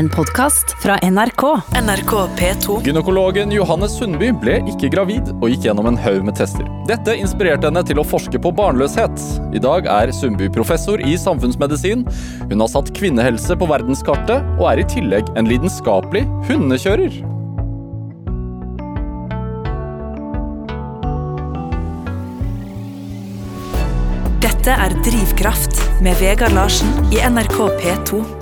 En podkast fra NRK. NRK P2. Gynekologen Johanne Sundby ble ikke gravid og gikk gjennom en haug med tester. Dette inspirerte henne til å forske på barnløshet. I dag er Sundby professor i samfunnsmedisin. Hun har satt kvinnehelse på verdenskartet, og er i tillegg en lidenskapelig hundekjører. Dette er Drivkraft med Vegard Larsen i NRK P2.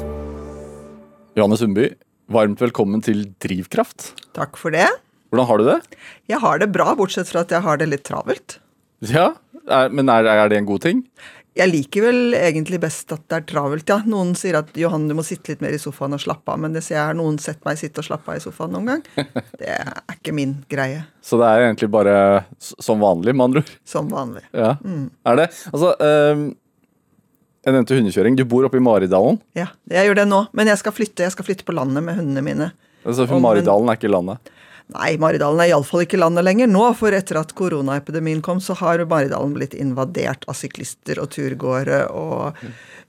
Johanne Sundby, varmt velkommen til Drivkraft. Takk for det. Hvordan har du det? Jeg har det bra, bortsett fra at jeg har det litt travelt. Ja, er, Men er, er det en god ting? Jeg liker vel egentlig best at det er travelt, ja. Noen sier at Johan, du må sitte litt mer i sofaen og slappe av, men det sier jeg har noen sett meg sitte og slappe av i sofaen noen gang. Det er ikke min greie. Så det er egentlig bare som vanlig, med andre ord? Som vanlig. Ja. Er det? Altså, ehm, jeg nevnte hundekjøring. Du bor oppe i Maridalen. Ja, jeg gjør det nå. Men jeg skal flytte. Jeg skal flytte på landet med hundene mine. Altså, for Maridalen er ikke landet. Nei, Maridalen er iallfall ikke landet lenger nå, for etter at koronaepidemien kom, så har Maridalen blitt invadert av syklister og turgåere og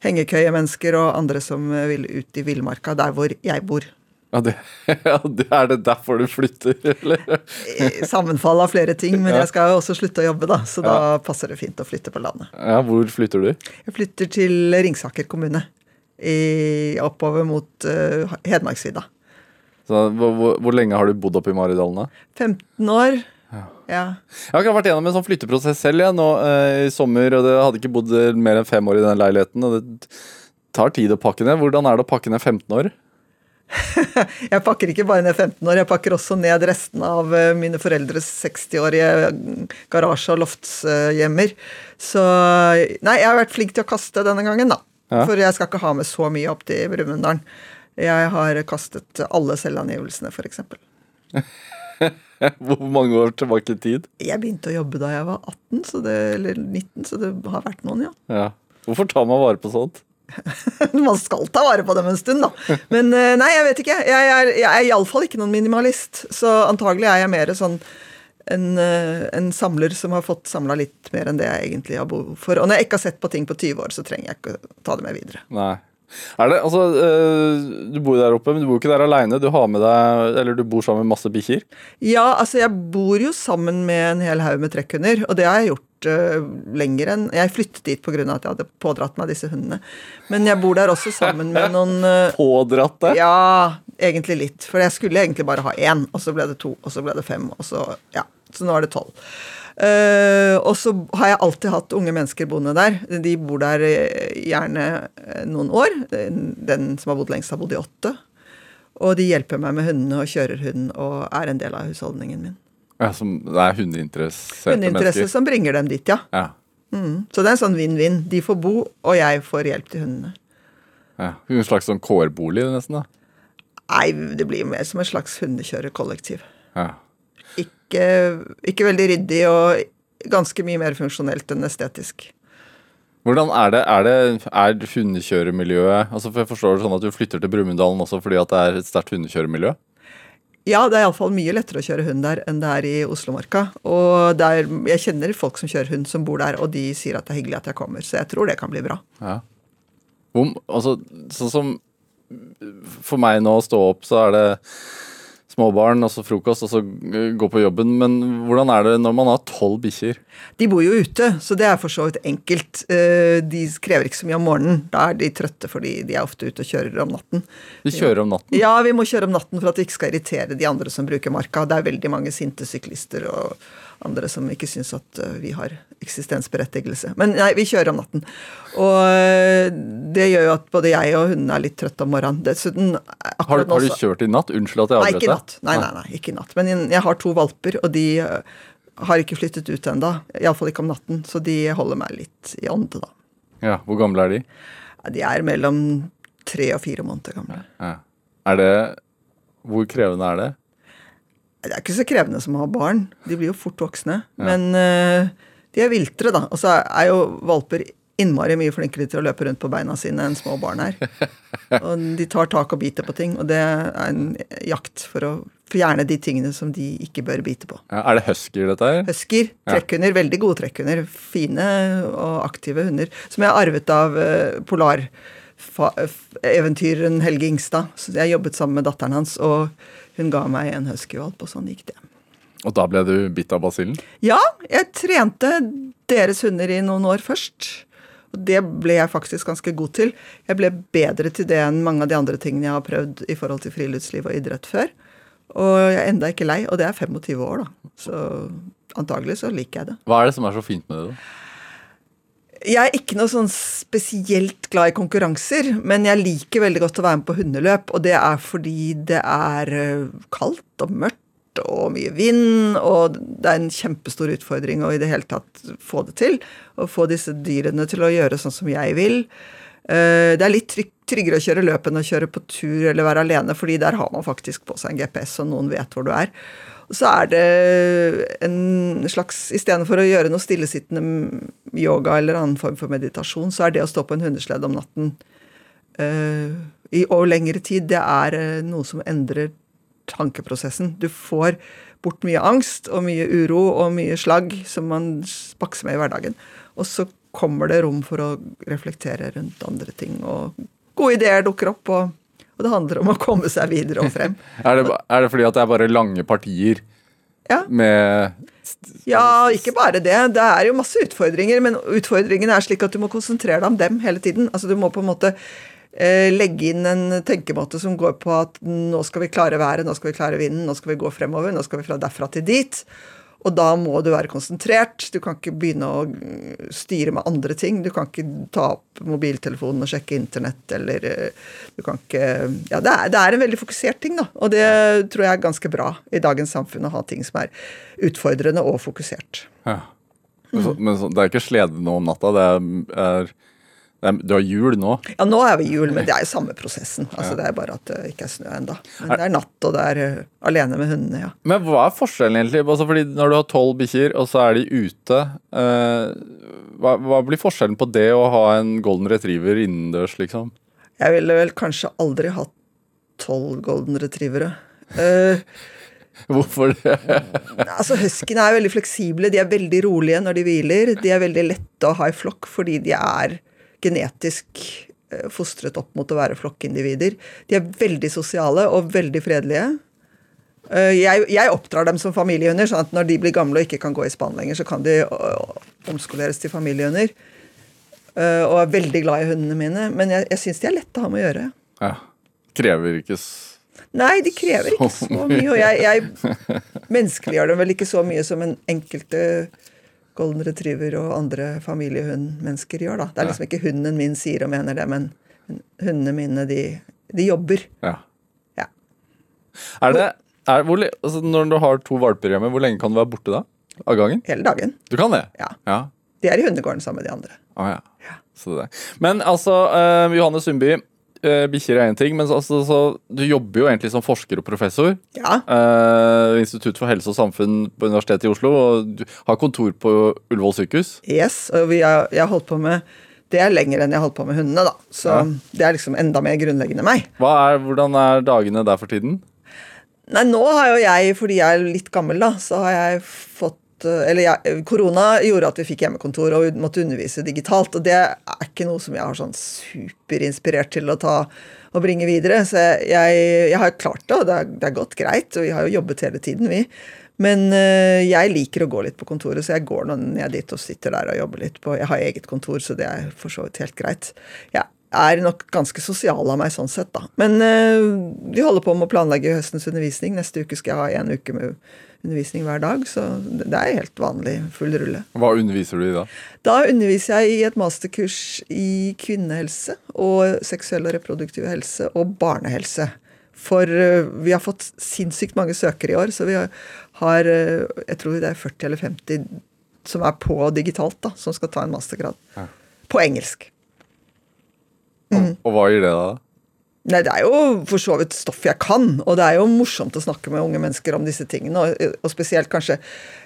hengekøyemennesker og andre som vil ut i villmarka, der hvor jeg bor. Ja, det, ja, det er det derfor du flytter, eller? Eh, Sammenfall av flere ting, men Ja. jeg skal jo også slutte å jobbe, da, så da passer det fint å flytte på landet. Ja, hvor flytter du? Jeg flytter til Ringsaker kommune, i, oppover mot uh, Hedmarksvidda. Så, hvor, hvor, hvor lenge har du bodd oppe i Maridalen? da? 15 år. Ja. Jeg har ikke vært gjennom en sånn flytteprosess selv jeg, nå eh, i sommer, og det hadde ikke bodd mer enn fem år i den leiligheten. og det tar tid å pakke ned. Hvordan er det å pakke ned 15 år? Jeg pakker ikke bare ned 15 år, jeg pakker også ned resten av eh, mine foreldres 60-årige garasje- og loftshjemmer. Så Nei, jeg har vært flink til å kaste denne gangen, da. Ja. For jeg skal ikke ha med så mye opp til Brumunddal. Jeg har kastet alle selvangivelsene, f.eks. Hvor mange år tilbake i tid? Jeg begynte å jobbe da jeg var 18, så det, eller 19, så det har vært noen, ja. Ja. Hvorfor tar man vare på sånt? Man skal ta vare på dem en stund, da. Men eh, nei, jeg vet ikke. Jeg er, jeg er iallfall ikke noen minimalist. Så antagelig er jeg mer sånn en, eh, en samler som har fått samla litt mer enn det jeg egentlig har behov for. Og når jeg ikke har sett på ting på 20 år, så trenger jeg ikke ta det med videre. Nei. Er det, altså, eh, Du bor der oppe, men du bor ikke der aleine. Du har med deg, eller du bor sammen med masse bikkjer. Ja, altså jeg bor jo sammen med en hel haug med trekkhunder, og det har jeg gjort lenger enn Jeg flyttet dit pga. at jeg hadde pådratt meg disse hundene. Men jeg bor der også sammen med noen eh, Pådratt deg? Ja, egentlig litt. For jeg skulle egentlig bare ha én, og så ble det to, og så ble det fem, og så Ja. Så nå er det tolv. Uh, og så har jeg alltid hatt unge mennesker boende der. De bor der eh, gjerne eh, noen år. Den, den som har bodd lengst, har bodd i åtte. Og de hjelper meg med hundene og kjører hund og er en del av husholdningen min. Ja, som, det er hundeinteresserte Hundeinteresse mennesker? som bringer dem dit, ja. Ja. Mm. Så det er en sånn vinn-vinn. De får bo, og jeg får hjelp til hundene. ja. En slags sånn kårbolig, nesten? da. Nei, det blir mer som en slags hundekjørerkollektiv. Ja. ikke, ikke veldig ryddig og ganske mye mer funksjonelt enn estetisk. Hvordan er det, er det er hundekjøremiljøet altså for Jeg forstår det sånn at du flytter til Brumunddal også fordi at det er et sterkt hundekjøremiljø? Ja, det er iallfall mye lettere å kjøre hund der enn det er i Oslomarka. Og det er, jeg kjenner folk som kjører hund som bor der, og de sier at det er hyggelig at jeg kommer. Så jeg tror det kan bli bra. Ja. Om, altså, sånn som For meg nå å stå opp, så er det småbarn, og så frokost, og så gå på jobben. Men hvordan er det når man har tolv bikkjer? De bor jo ute, så det er for så vidt enkelt. Eh, De krever ikke så mye om morgenen. Da er de trøtte fordi de er ofte ute og kjører om natten. De kjører om natten. Ja, vi må kjøre om natten for at vi ikke skal irritere de andre som bruker marka. Det er veldig mange sinte syklister og andre som ikke syns at eh, vi har eksistensberettigelse. Men nei, vi kjører om natten. Og eh, det gjør jo at både jeg og hundene er litt trøtte om morgenen. Dessuten Har, har du kjørt i natt? Unnskyld at jeg avbrøt deg. natt. Nei, nei, nei, ikke i natt. Men jeg har to valper, og de eh, har ikke flyttet ut ennå. Iallfall ikke om natten, så de holder meg litt i ånde, da. Ja, Hvor gamle er de? De er mellom tre og fire måneder gamle. Ja. Er det Hvor krevende er det? Det er ikke så krevende som å ha barn. De blir jo fort voksne. Men uh, de er viltre, da. Og så er jo valper innmari mye flinkere til å løpe rundt på beina sine enn små barn er. Og de tar tak og biter på ting, og det er en jakt for å fjerne de tingene som de ikke bør bite på. Ja, er det huskyer, dette her? Husker, trekkhunder, veldig gode trekkhunder. Fine og aktive hunder. Som jeg har arvet av polar fa- f- eventyreren Helge Ingstad. Så jeg jobbet sammen med datteren hans, og hun ga meg en huskyvalp, og sånn gikk det. Og da ble du bitt av basillen? Ja, jeg trente deres hunder i noen år først. Og det ble jeg faktisk ganske god til. Jeg ble bedre til det enn mange av de andre tingene jeg har prøvd i forhold til friluftsliv og idrett før. Og jeg er enda ikke lei, og det er 25 år, da. Så antagelig så liker jeg det. Hva er det som er så fint med det? da? Jeg er ikke noe sånn spesielt glad i konkurranser, men jeg liker veldig godt å være med på hundeløp, og det er fordi det er eh, kaldt og mørkt og mye vind, og det er en kjempestor utfordring å i det hele tatt få det til. Å få disse dyrene til å gjøre sånn som jeg vil. Eh, Det er litt tryggere å kjøre løp enn å kjøre på tur eller være alene, fordi der har man faktisk på seg en GPS, og noen vet hvor du er. Så er det en slags Istedenfor å gjøre noe stillesittende yoga eller annen form for meditasjon, så er det å stå på en hundeslede om natten uh, i over lengre tid, det er eh, noe som endrer tankeprosessen. Du får bort mye angst og mye uro og mye slagg som man bakser med i hverdagen. Og så kommer det rom for å reflektere rundt andre ting, og gode ideer dukker opp. og og det handler om å komme seg videre og frem. Er det, er det fordi at det er bare lange partier Ja. med Ja, ikke bare det. Det er jo masse utfordringer, men utfordringene er slik at du må konsentrere deg om dem hele tiden. Altså Du må på en måte eh, legge inn en tenkemåte som går på at nå skal vi klare været, nå skal vi klare vinden, nå skal vi gå fremover, nå skal vi fra derfra til dit. Og da må du være konsentrert. Du kan ikke begynne å mm, styre med andre ting. Du kan ikke ta opp mobiltelefonen og sjekke internett, eller eh, du kan ikke Ja, det er, det er en veldig fokusert ting, da. Og det tror jeg er ganske bra i dagens samfunn, å ha ting som er utfordrende og fokusert. ja. Så, men så, det er ikke slede nå om natta, det er Du har jul nå. Ja, nå er vi jul, men det er jo samme prosessen. Altså, Det er bare at det ikke er snø ennå. Men det er natt, og det er uh, alene med hundene, ja. Men hva er forskjellen egentlig? Altså, fordi Når du har tolv bikkjer, og så er de ute uh, hva, hva blir forskjellen på det å ha en golden retriever innendørs, liksom? Jeg ville vel kanskje aldri hatt tolv golden retrievere. Uh, Hvorfor det? altså Huskyene er veldig fleksible. De er veldig rolige når de hviler. De er veldig lette å ha i flokk fordi de er genetisk eh, fostret opp mot å være flokkindivider. De er veldig sosiale og veldig fredelige. Eh, Jeg, jeg oppdrar dem som familiehunder, sånn at når de blir gamle og ikke kan gå i spann lenger, så kan de øh, omskoleres til familiehunder. Eh, Og er veldig glad i hundene mine. Men jeg, jeg syns de er lette å ha med å gjøre. Ja. Krever ikke Nei, de krever ikke Så så mye. Og jeg, jeg menneskeliggjør dem vel ikke så mye som en enkelte golden retriever og andre familiehundmennesker gjør, da. Det er liksom ikke hunden min sier og mener det, men hundene mine, de, de jobber. Ja. Ja. Er det er, hvor, altså, Når du har to valper hjemme, hvor lenge kan du være borte da? Av gangen? Hele dagen. Du kan det? Ja. ja. De er i hundegården sammen med de andre. Ah, ja. Så det. Men altså, uh, Johanne Sundby. Uh, Bikkjer er én ting, men altså, så, du jobber jo egentlig som forsker og professor. Ja. eh, Institutt for helse og samfunn på Universitetet i Oslo. Og du har kontor på Ullevål sykehus. Yes. Og vi har, jeg har holdt på med Det er lenger enn jeg har holdt på med hundene, da. Så Ja. det er liksom enda mer grunnleggende meg. Er, hvordan er dagene der for tiden? Nei, nå har jo jeg, fordi jeg er litt gammel, da, så har jeg fått eh, Eller ja, korona gjorde at vi fikk hjemmekontor og måtte undervise digitalt. Og det er ikke noe som jeg har sånn superinspirert til å ta og bringe videre. Så jeg, jeg har klart det, og det er, det er gått greit. Og vi har jo jobbet hele tiden, vi. Men eh, jeg liker å gå litt på kontoret, så jeg går nå ned dit og sitter der og jobber litt på Jeg har eget kontor, så det er for så vidt helt greit. Jeg er nok ganske sosial av meg sånn sett, da. Men eh, vi holder på med å planlegge høstens undervisning. Neste uke skal jeg ha en uke med undervisning hver dag, så det er helt vanlig full rulle. Hva underviser du i da? Da underviser jeg i et masterkurs i kvinnehelse og seksuell og reproduktiv helse og barnehelse. For eh, vi har fått sinnssykt mange søkere i år, så vi har, har eh, jeg tror det er 40 eller 50 som er på digitalt, da, som skal ta en mastergrad. Ja. På engelsk. Og, og hva gir det da? Nei, det er jo for så vidt stoff jeg kan, og det er jo morsomt å snakke med unge mennesker om disse tingene, og, og spesielt kanskje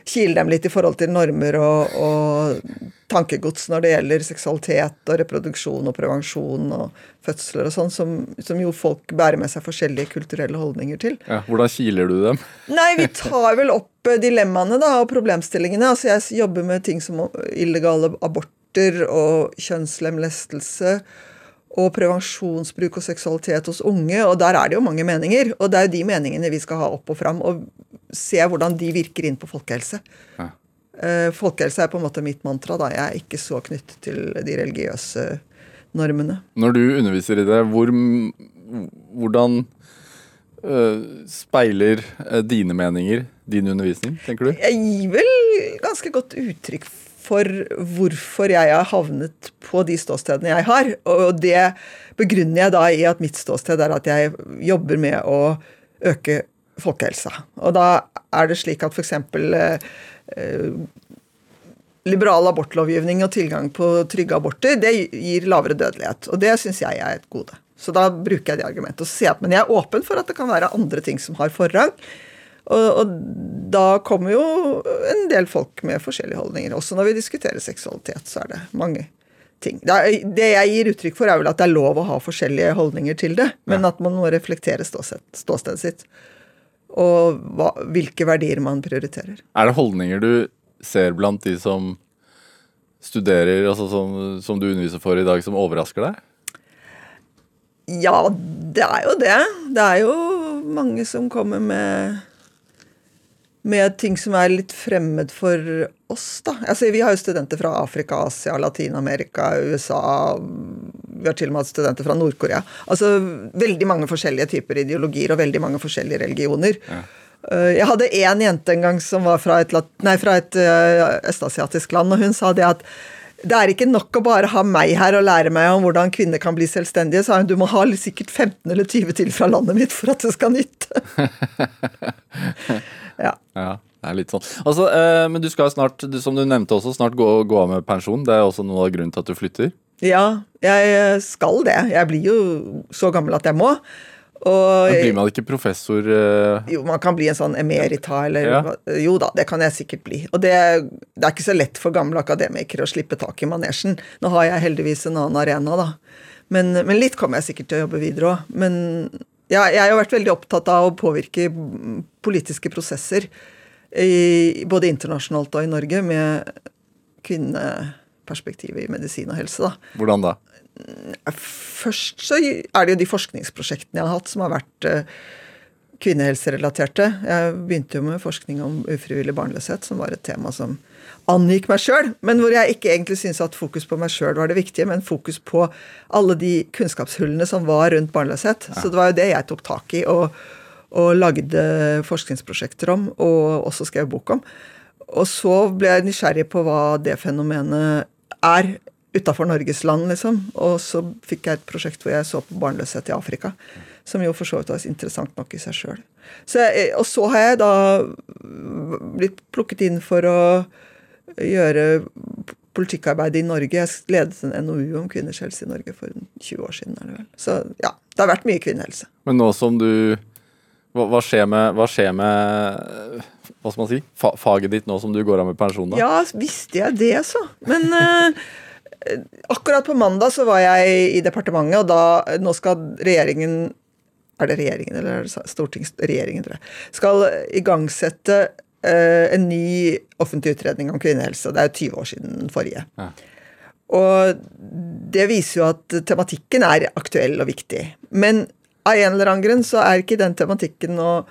kile dem litt i forhold til normer og, og tankegods når det gjelder seksualitet og reproduksjon og prevensjon og fødsler og sånn, som, som jo folk bærer med seg forskjellige kulturelle holdninger til. Ja, hvordan kiler du dem? Nei, vi tar vel opp eh, dilemmaene da, og problemstillingene. Altså, jeg jobber med ting som illegale aborter og kjønnslemlestelse. Og prevensjonsbruk og seksualitet hos unge, og der er det jo mange meninger. Og det er jo de meningene vi skal ha opp og fram, og se hvordan de virker inn på folkehelse. Ja. Eh, folkehelse er på en måte mitt mantra. da, Jeg er ikke så knyttet til de religiøse normene. Når du underviser i det, hvor, hvordan øh, speiler øh, dine meninger din undervisning, tenker du? Jeg gir vel ganske godt uttrykk for hvorfor jeg har havnet på de ståstedene jeg har. Og det begrunner jeg da i at mitt ståsted er at jeg jobber med å øke folkehelsa. Og da er det slik at f.eks. Eh, liberal abortlovgivning og tilgang på trygge aborter, det gir lavere dødelighet. Og det syns jeg er et gode. Så da bruker jeg det argumentet. Og så at men jeg er åpen for at det kan være andre ting som har forrang. Og, og, da kommer jo en del folk med forskjellige holdninger. Også når vi diskuterer seksualitet, så er det mange ting. Det, er, det jeg gir uttrykk for, er vel at det er lov å ha forskjellige holdninger til det, men at man må reflektere ståsted, ståstedet sitt. Og hva, hvilke verdier man prioriterer. Er det holdninger du ser blant de som studerer, altså som, som du underviser for i dag, som overrasker deg? Ja, det er jo det. Det er jo mange som kommer med med ting som er litt fremmed for oss, da. Altså, vi har jo studenter fra Afrika, Asia, Latin-Amerika, USA. Vi har til og med hatt studenter fra Nord-Korea. Altså veldig mange forskjellige typer ideologier og veldig mange forskjellige religioner. Ja. Eh, jeg hadde én jente en gang som var fra et, nei, fra et uh, østasiatisk land, og hun sa det at det er ikke nok å bare ha meg her og lære meg om hvordan kvinner kan bli selvstendige. sa hun, Du må ha sikkert 15 eller 20 til fra landet mitt for at det skal nytte. ja. ja. Det er litt sånn. Altså, eh, men du skal snart, som du nevnte også, snart gå, gå, av med pensjon. Det er også noe av grunnen til at du flytter? Ja, jeg skal det. Jeg blir jo så gammel at jeg må. Og, Men blir man ikke professor uh... Jo, man kan bli en sånn emerita, eller ja. Jo da, det kan jeg sikkert bli. Og det, det, er ikke så lett for gamle akademikere å slippe tak i manesjen. Nå har jeg heldigvis en annen arena, da. Men, men litt kommer jeg sikkert til å jobbe videre òg. Men ja, jeg har vært veldig opptatt av å påvirke politiske prosesser, i, både internasjonalt og i Norge, med kvinneperspektivet i medisin og helse. da. Hvordan da? Først så er det jo de forskningsprosjektene jeg har hatt, som har vært uh, kvinnehelserelaterte. Jeg begynte jo med forskning om ufrivillig barnløshet, som var et tema som angikk meg sjøl, men hvor jeg ikke egentlig syntes at fokus på meg sjøl var det viktige, men fokus på alle de kunnskapshullene som var rundt barnløshet. Ja. Så det var jo det jeg tok tak i og, og lagde forskningsprosjekter om, og også skrev bok om. Og så ble jeg nysgjerrig på hva det fenomenet er utafor Norges land, liksom. Og så fikk jeg et prosjekt hvor jeg så på barnløshet i Afrika. Som jo for så vidt var interessant nok i seg sjøl. Og så har jeg da blitt plukket inn for å gjøre politikkarbeid i Norge. Jeg ledet en NOU om kvinners helse i Norge for 20 år siden. er det vel. Så ja, det har vært mye kvinnehelse. Men nå som du hva, hva, skjer med, hva skjer med hva skal man si, faget ditt nå som du går av med pensjon? da? Ja, visste jeg det, så. Men uh, akkurat på mandag så var jeg i departementet, og da Nå skal regjeringen Er det regjeringen, eller er det stortingsregjeringen, tror jeg. Skal igangsette uh, en ny offentlig utredning om kvinnehelse. Det er jo 20 år siden den forrige. Ja. Og det viser jo at tematikken er aktuell og viktig. Men av en eller annen grunn så er ikke den tematikken og,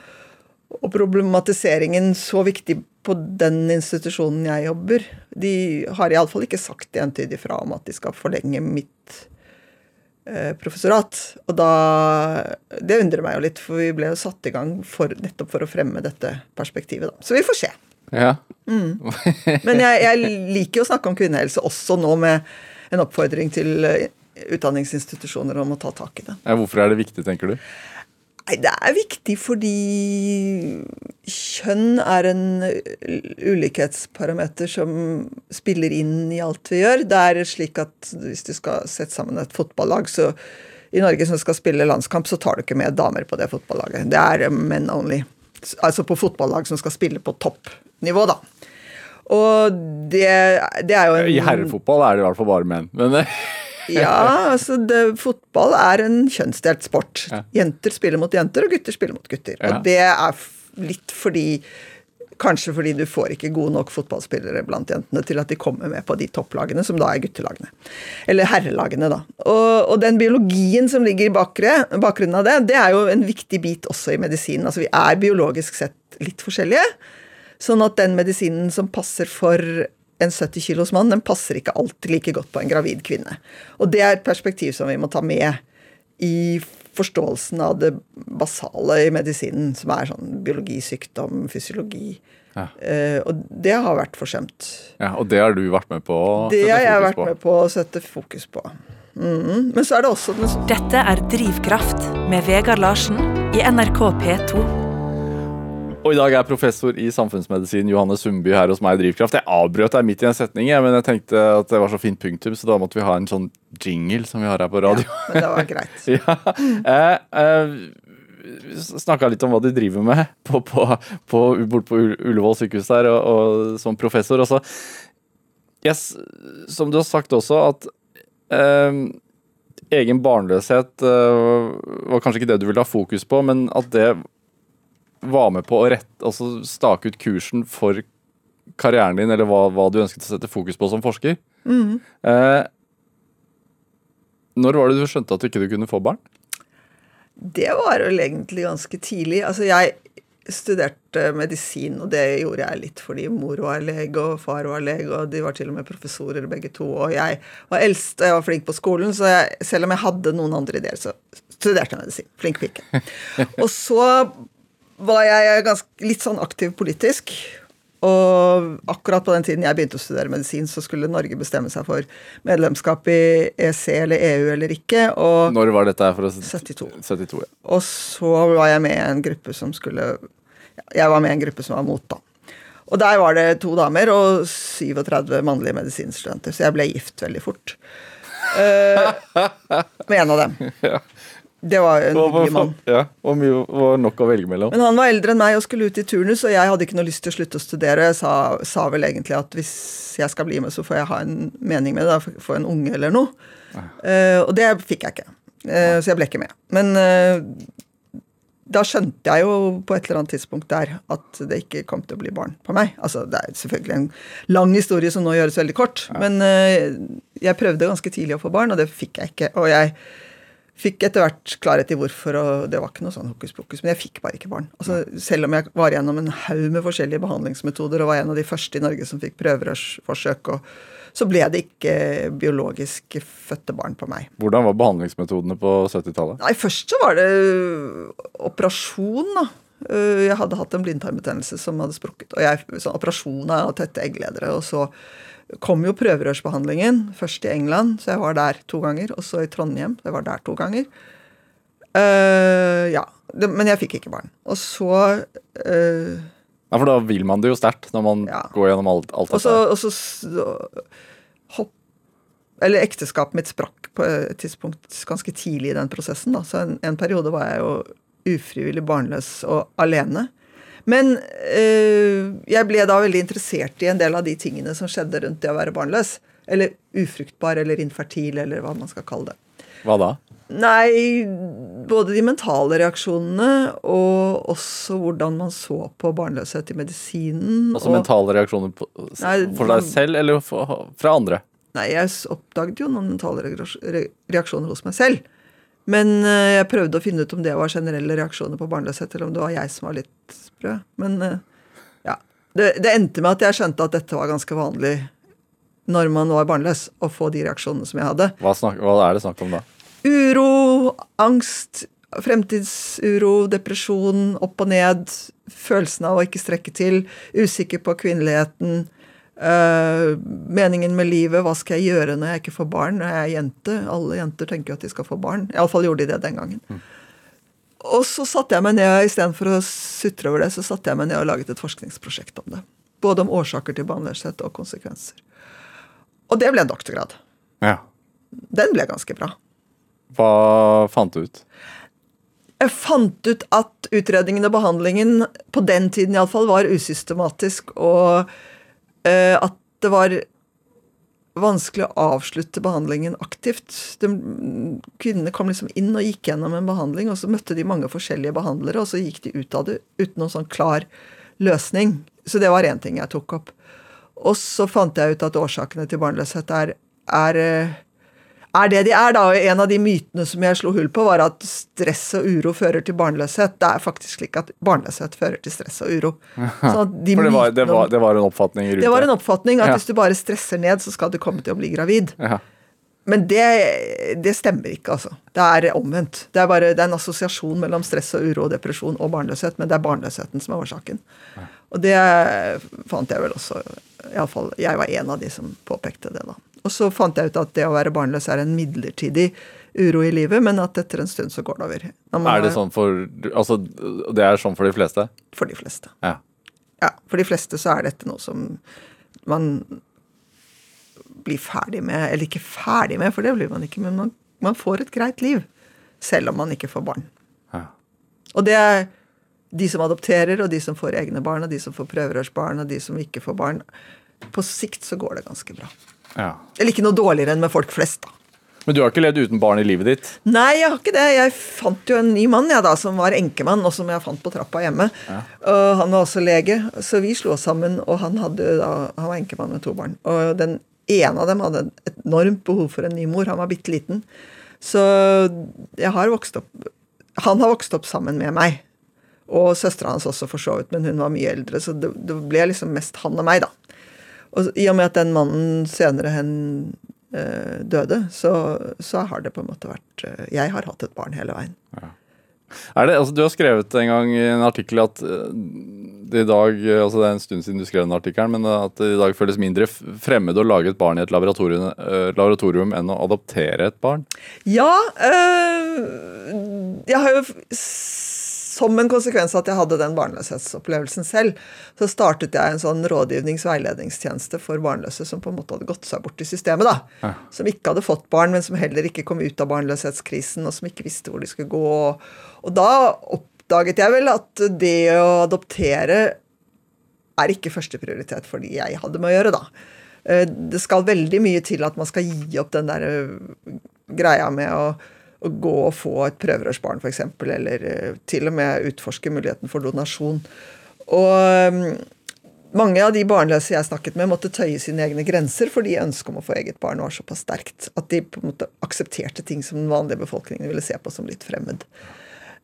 og problematiseringen så viktig på den institusjonen jeg jobber. De har iallfall ikke sagt entydig fra om at de skal forlenge mitt eh, professorat. Og da Det undrer meg jo litt, for vi ble jo satt i gang for, nettopp for å fremme dette perspektivet, da. Så vi får se. Ja. Mm. Men jeg, jeg, liker jo å snakke om kvinnehelse også nå med en oppfordring til eh, utdanningsinstitusjoner om å ta tak i det. Ja, hvorfor er det viktig, tenker du? Nei, Det er viktig fordi kjønn er en ulikhetsparameter som spiller inn i alt vi gjør. Det er slik at hvis du skal sette sammen et fotballag, så i Norge som skal spille landskamp, så tar du ikke med damer på det fotballaget. Det er men only. Altså på fotballag som skal spille på toppnivå, da. Og det, det er jo en I herrefotball er det i hvert fall bare menn. Men ja, altså det, fotball er en kjønnsdelt sport. Ja. Jenter spiller mot jenter, og gutter spiller mot gutter. Ja. Og det er litt fordi Kanskje fordi du får ikke gode nok fotballspillere blant jentene til at de kommer med på de topplagene, som da er guttelagene. Eller herrelagene, da. Og, og den biologien som ligger i bakre, bakgrunnen av det, det er jo en viktig bit også i medisinen. Altså vi er biologisk sett litt forskjellige. Sånn at den medisinen som passer for en 70 kilos mann, den passer ikke alltid like godt på en gravid kvinne. Og det er et perspektiv som vi må ta med i forståelsen av det basale i medisinen, som er sånn biologi, sykdom, fysiologi. Ja. Uh, og det har vært forsømt. Ja, Og det har du vært med på? å Det har jeg fokus vært med på å sette fokus på. Mhm. Men så er det også den Dette er Drivkraft med Vegard Larsen i NRK P2. Og i dag er professor i samfunnsmedisin Johanne Sundby her hos meg i Drivkraft. Jeg avbrøt deg midt i en setning, men jeg tenkte at det var så fint punktum, så da måtte vi ha en sånn jingle som vi har her på radio. Men det var greit. Ja. Eh, eh, Snakka litt om hva du driver med på, på, på, bort på Ullevål sykehus der, og, og som professor. Også. Yes, som du har sagt også, at eh, egen barnløshet eh, var kanskje ikke det du ville ha fokus på, men at det var med på å rette, altså stake ut kursen for karrieren din, eller hva, hva du ønsket å sette fokus på som forsker. Eh, når var det du skjønte at du ikke kunne få barn? Det var vel egentlig ganske tidlig. Altså, jeg studerte medisin, og det gjorde jeg litt fordi mor var lege og far var lege, og de var til og med professorer begge to. Og jeg var eldst, og jeg var flink på skolen, så jeg, selv om jeg hadde noen andre ideer, så studerte jeg medisin. Flink pike. Og så var jeg ganske, litt sånn aktiv politisk. Og akkurat på den tiden jeg begynte å studere medisin, så skulle Norge bestemme seg for medlemskap i EC eller EU eller ikke. Og Når var dette her? for å 72. 72 ja. Og så var jeg med i en gruppe som skulle Jeg var med i en gruppe som var mot, da. Og der var det to damer og 37 mannlige medisinstudenter, så jeg ble gift veldig fort. Uh, med en av dem. Det var en hyggelig mann. Ja, og mye var nok å velge mellom? Men han var eldre enn meg og skulle ut i turnus, og jeg hadde ikke noe lyst til å slutte å studere. Jeg sa, sa vel egentlig at hvis jeg skal bli med, så får jeg ha en mening med det. da, Få en unge eller noe. Uh, og det fikk jeg ikke. Uh, så jeg ble ikke med. Men uh, da skjønte jeg jo på et eller annet tidspunkt der at det ikke kom til å bli barn på meg. Altså, Det er selvfølgelig en lang historie som nå gjøres veldig kort, men eh, jeg prøvde ganske tidlig å få barn, og det fikk jeg ikke. Og jeg fikk etter hvert klarhet i hvorfor, og det var ikke noe sånn hokus pokus, men jeg fikk bare ikke barn. Altså, selv om jeg var gjennom en haug med forskjellige behandlingsmetoder og var en av de første i Norge som fikk prøverørsforsøk, og så ble det ikke biologisk fødte barn på meg. Hvordan var behandlingsmetodene på 70-tallet? Nei, først så var det operasjon, da. Eh, Jeg hadde hatt en blindtarmbetennelse som hadde sprukket. Og jeg, sånn operasjon av tette eggledere. Og så kom jo prøverørsbehandlingen. Først i England, så jeg var der to ganger. Og så i Trondheim, så jeg var der to ganger. Uh, ja. Det, men jeg fikk ikke barn. Og så uh, Ja, For da vil man det jo sterkt, når man Ja. går gjennom alt, alt dette. og så hopp, Eller ekteskapet mitt sprakk på et tidspunkt ganske tidlig i den prosessen. Da. Så en, en periode var jeg jo ufrivillig barnløs og alene. Men øh, jeg ble da veldig interessert i en del av de tingene som skjedde rundt det å være barnløs. Eller ufruktbar eller infertil, eller hva man skal kalle det. Hva da? Nei, både de mentale reaksjonene og også hvordan man så på barnløshet i medisinen. Altså og- mentale reaksjoner på, Nei, for deg selv eller for, fra andre? Nei, jeg oppdaget jo noen mentale reaksjoner hos meg selv. Men eh, jeg prøvde å finne ut om det var generelle reaksjoner på barnløshet, eller om det var jeg som var litt sprø. Men eh, ja. Det, det endte med at jeg skjønte at dette var ganske vanlig når man var barnløs, å få de reaksjonene som jeg hadde. Hva, snak, hva er det snakk om da? Uro, angst, fremtidsuro, depresjon, opp og ned. Følelsen av å ikke strekke til. Usikker på kvinneligheten. Eh, meningen med livet. Hva skal jeg gjøre når jeg ikke får barn? Når jeg er jente. Alle jenter tenker jo at de skal få barn. Iallfall gjorde de det den gangen. Og så satte jeg meg ned, istedenfor å sutre over det, så satte jeg meg ned og laget et forskningsprosjekt om det. Både om årsaker til barnløshet og konsekvenser. Og det ble en doktorgrad. Ja. Den ble ganske bra. Hva fant du ut? Jeg fant ut at utredningen og behandlingen på den tiden iallfall var usystematisk, og at det var vanskelig å avslutte behandlingen aktivt. De, kvinnene kom liksom inn og gikk gjennom en behandling, og så møtte de mange forskjellige behandlere, og så gikk de ut av det uten noen sånn klar løsning. Så det var én ting jeg tok opp. Og så fant jeg ut at årsakene til barnløshet er, er, eh, er det de er, da. Og en av de mytene som jeg slo hull på, var at stress og uro fører til barnløshet. Det er faktisk slik at barnløshet fører til stress og uro. For det var, det, var, det var, en oppfatning i rute. Det var en oppfatning at ja. hvis du bare stresser ned, så skal du komme til å bli gravid. Ja. Men det, det, stemmer ikke, altså. Det er omvendt. Det er, bare, det er en assosiasjon mellom stress og uro og depresjon og barnløshet, men det er barnløsheten som er årsaken. Ja. Og det fant jeg vel også Iallfall jeg var en av de som påpekte det, da. Og så fant jeg ut at det å være barnløs er en midlertidig uro i livet, men at etter en stund så går det over. Er det sånn for Altså, det er sånn for de fleste? For de fleste. Ja. ja. For de fleste så er dette noe som man blir ferdig med, eller ikke ferdig med, for det blir man ikke, men man, man får et greit liv. Selv om man ikke får barn. Ja. Og det er de som adopterer, og de som får egne barn, og de som får prøverørsbarn, og de som ikke får barn. På sikt så går det ganske bra. Ja. Eller ikke noe dårligere enn med folk flest, da. Men du har ikke levd uten barn i livet ditt? Nei, jeg har ikke det. Jeg fant jo en ny mann jeg da, som var enkemann, og som jeg fant på trappa hjemme. Ja. Og han var også lege, så vi slo oss sammen, og han, hadde, da, han var enkemann med to barn. Og den ene av dem hadde et enormt behov for en ny mor. Han var bitte liten. Så jeg har vokst opp Han har vokst opp sammen med meg. Og søstera hans også, for så vidt, men hun var mye eldre, så det, det, ble liksom mest han og meg, da. Og i og med at den mannen senere hen eh, døde, så, så, har det på en måte vært eh, Jeg har hatt et barn hele veien. Ja. Det, altså, du har skrevet en gang i en artikkel at uh, det i dag altså Det er en stund siden du skrev den artikkelen, men at det i dag føles mindre fremmed å lage et barn i et laboratorium, laboratorium enn å adoptere et barn? Ja. Øh, jeg har jo som en konsekvens av at jeg hadde den barnløshetsopplevelsen selv, så startet jeg en sånn rådgivnings-veiledningstjeneste for barnløse som på en måte hadde gått seg bort i systemet. da, ja. Som ikke hadde fått barn, men som heller ikke kom ut av barnløshetskrisen, og som ikke visste hvor de skulle gå. Og da oppdaget jeg vel at det å adoptere er ikke førsteprioritet for de jeg hadde med å gjøre, da. Eh, det skal veldig mye til at man skal gi opp den der eh, greia med å å gå og få et prøverørsbarn, f.eks., eller eh, til og med utforske muligheten for donasjon. Og mm, mange av de barnløse jeg snakket med, måtte tøye sine egne grenser fordi ønsket om å få eget barn var såpass sterkt at de på en måte aksepterte ting som den vanlige befolkningen ville se på som litt fremmed.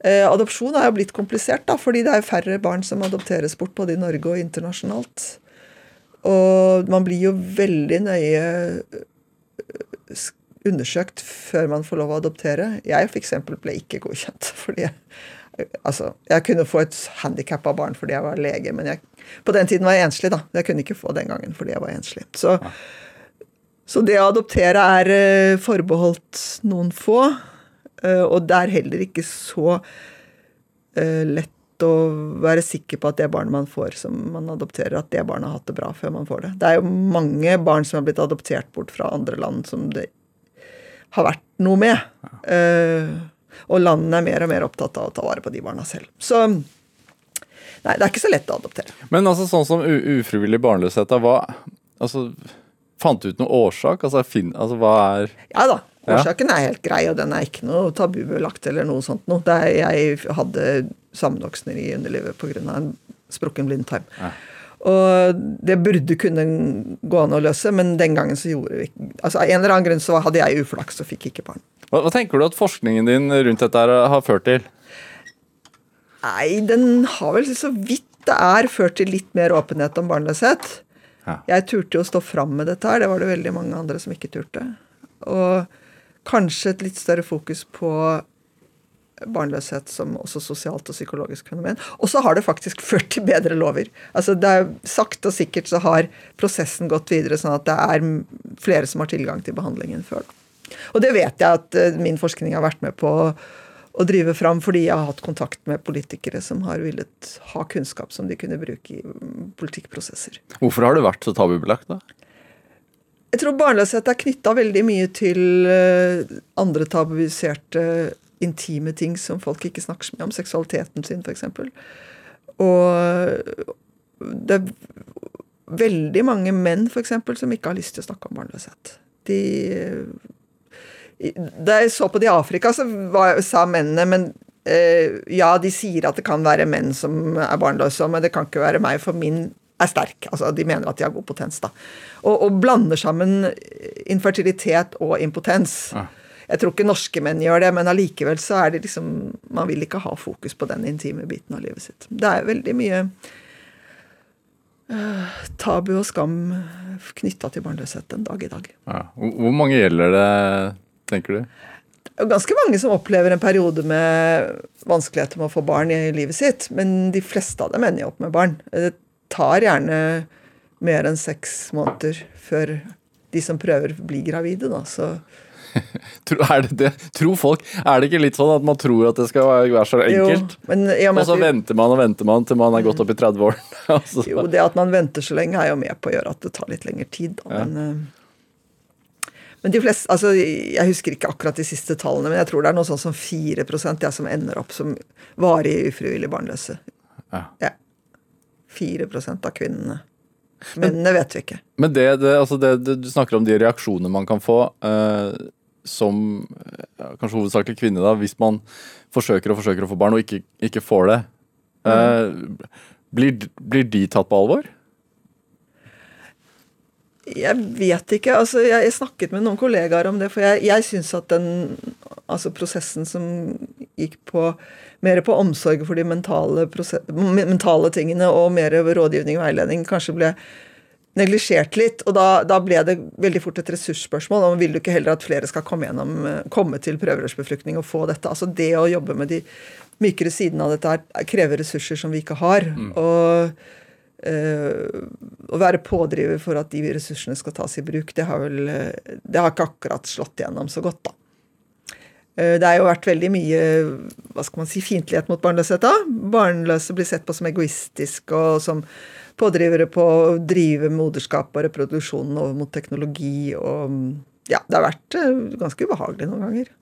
Eh, adopsjon er jo blitt komplisert, da, fordi det er færre barn som adopteres bort både i Norge og internasjonalt. Og man blir jo veldig nøye undersøkt før man får lov å adoptere. Jeg f.eks. ble ikke godkjent fordi jeg, altså, jeg kunne få et handikappa barn fordi jeg var lege, men jeg, på den tiden var jeg enslig, da. Jeg kunne ikke få den gangen fordi jeg var enslig. Så, så det å adoptere er uh, forbeholdt noen få, uh, og det er heller ikke så uh, lett å være sikker på at det barnet man får som man adopterer, at det barnet har hatt det bra før man får det. Det er jo mange barn som har blitt adoptert bort fra andre land som det har vært noe med. Uh, og landene er mer og mer opptatt av å ta vare på de barna selv. Så nei, det er ikke så lett å adoptere. Men altså sånn som ufrivillig barnløshet, hva altså, Fant du ut noen årsak? Altså, fin, altså hva er Ja da. Årsaken er helt grei, og den er ikke noe tabubelagt eller noe sånt noe. Jeg hadde sammenvoksner i underlivet pga. en sprukken blindtarm. Ja. Og det burde kunne gå an å løse, men den gangen så gjorde vi ikke altså Av en eller annen grunn så hadde jeg uflaks og fikk ikke barn. Hva, hva tenker du at forskningen din rundt dette har ført til? Nei, den har vel så vidt det er ført til litt mer åpenhet om barnløshet. Ja. Jeg turte jo å stå fram med dette her, det var det veldig mange andre som ikke turte. Og kanskje et litt større fokus på barnløshet som også sosialt og psykologisk fenomen. Og så har det faktisk ført til bedre lover. Altså det er Sakte og sikkert så har prosessen gått videre, sånn at det er flere som har tilgang til behandlingen før. Og det vet jeg at eh, min forskning har vært med på å drive fram, fordi jeg har hatt kontakt med politikere som har villet ha kunnskap som de kunne bruke i mm, politikkprosesser. Hvorfor har det vært så tabubelagt, da? Jeg tror barnløshet er knytta veldig mye til eh, andre tabuiserte intime ting som folk ikke snakker så mye om. Seksualiteten sin, f.eks. Og det er veldig mange menn for eksempel, som ikke har lyst til å snakke om barnløshet. De Da jeg så på det i Afrika, så var, sa mennene men eh, ja, de sier at det kan være menn som er barnløse, men det kan ikke være meg, for min er sterk. Altså, de mener at de har god potens. da. Og, og blander sammen infertilitet og impotens. Ja. Jeg tror ikke norske menn gjør det, men allikevel så er det liksom Man vil ikke ha fokus på den intime biten av livet sitt. Det er veldig mye uh, tabu og skam knytta til barnløshet en dag i dag. Ja. Hvor mange gjelder det, tenker du? Ganske mange som opplever en periode med vanskeligheter med å få barn i livet sitt, men de fleste av dem ender jo opp med barn. Det tar gjerne mer enn seks måneder før de som prøver, blir gravide. Da. Så er det det? Tror folk, Er det ikke litt sånn at man tror at det skal være så enkelt? Jo, men ja, og Og så vi- venter man og venter man til man er gått opp i 30-årene. Altså. Jo, det at man venter så lenge, er jo med på å gjøre at det tar litt lengre tid. Da. Ja. Men, eh, men de fleste altså, Jeg husker ikke akkurat de siste tallene, men jeg tror det er noe sånn som 4 ja, som ender opp som varig ufrivillig barnløse. Ja. Ja. 4 av kvinnene. Mennene vet vi ikke. Men det, det, altså det, du snakker om de reaksjonene man kan få eh, som kanskje hovedsakelig kvinne, da, hvis man forsøker og forsøker å få barn og ikke, ikke får det. Eh, blir, blir de tatt på alvor? Jeg vet ikke. altså Jeg, jeg snakket med noen kollegaer om det, for jeg, jeg syns at den altså prosessen som gikk på mer på omsorg for de mentale, mentale tingene og mer rådgivning og veiledning, kanskje ble neglisjert litt. Og da, da ble det veldig fort et ressursspørsmål. om Vil du ikke heller at flere skal komme, gjennom, eh, komme til prøverørsbefruktning og få dette? Altså Det å jobbe med de mykere sidene av dette her krever ressurser som vi ikke har. Og øh, å være pådriver for at de ressursene skal tas i bruk, det har vel eh, det har ikke akkurat slått igjennom så godt, da. Det har jo vært veldig mye hva skal man si, fiendtlighet mot barnløshet. da. Barnløse blir sett på som egoistisk og som pådrivere på å drive moderskap og reproduksjonen over mot teknologi. og ja, Det har vært eh, ganske ubehagelig noen ganger.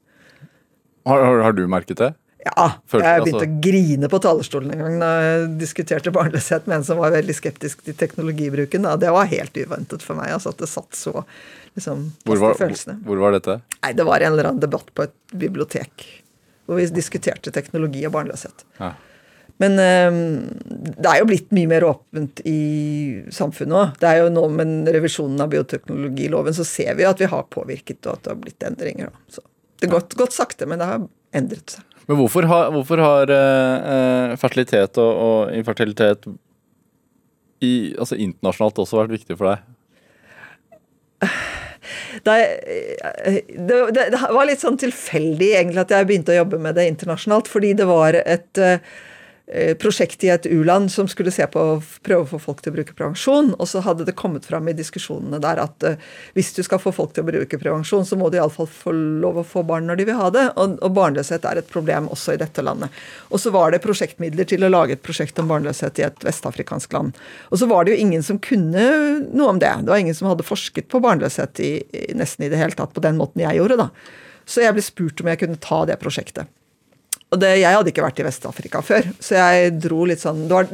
Har, har, har du merket det? Ja, Følte- jeg begynte altså- å grine på talerstolen en gang da jeg diskuterte barnløshet med en som var veldig skeptisk til teknologibruken. Da. Det var helt uventet for meg, altså at det satt så liksom, Hvor var, følelsene. hvor var dette? Nei, det var en eller annen debatt på et bibliotek hvor vi diskuterte teknologi og barnløshet. Ja. Men eh, det er jo blitt mye mer åpent i samfunnet òg. Det er jo nå med revisjonen av bioteknologiloven så ser vi at vi har påvirket, og at det har blitt endringer. Så det har gått, gått sakte, men det har endret seg. Men hvorfor har, hvorfor har eh, eh, fertilitet og, og infertilitet i, altså internasjonalt også vært viktig for deg? Da det, det, det var litt sånn tilfeldig egentlig at jeg begynte å jobbe med det internasjonalt, fordi det var et eh, prosjekt i et u-land som skulle se på å prøve å få folk til å bruke prevensjon. Og så hadde det kommet fram i diskusjonene der at eh, hvis du skal få folk til å bruke prevensjon, så må de iallfall få lov å få barn når de vil ha det. Og, barnløshet er et problem også i dette landet. Og så var det prosjektmidler til å lage et prosjekt om barnløshet i et vestafrikansk land. Og så var det jo ingen som kunne noe om det. Det var ingen som hadde forsket på barnløshet i, nesten i det hele tatt på den måten jeg gjorde, da. Så jeg ble spurt om jeg kunne ta det prosjektet. Og det, Jeg hadde ikke vært i Vest-Afrika før, så jeg dro litt sånn Det var,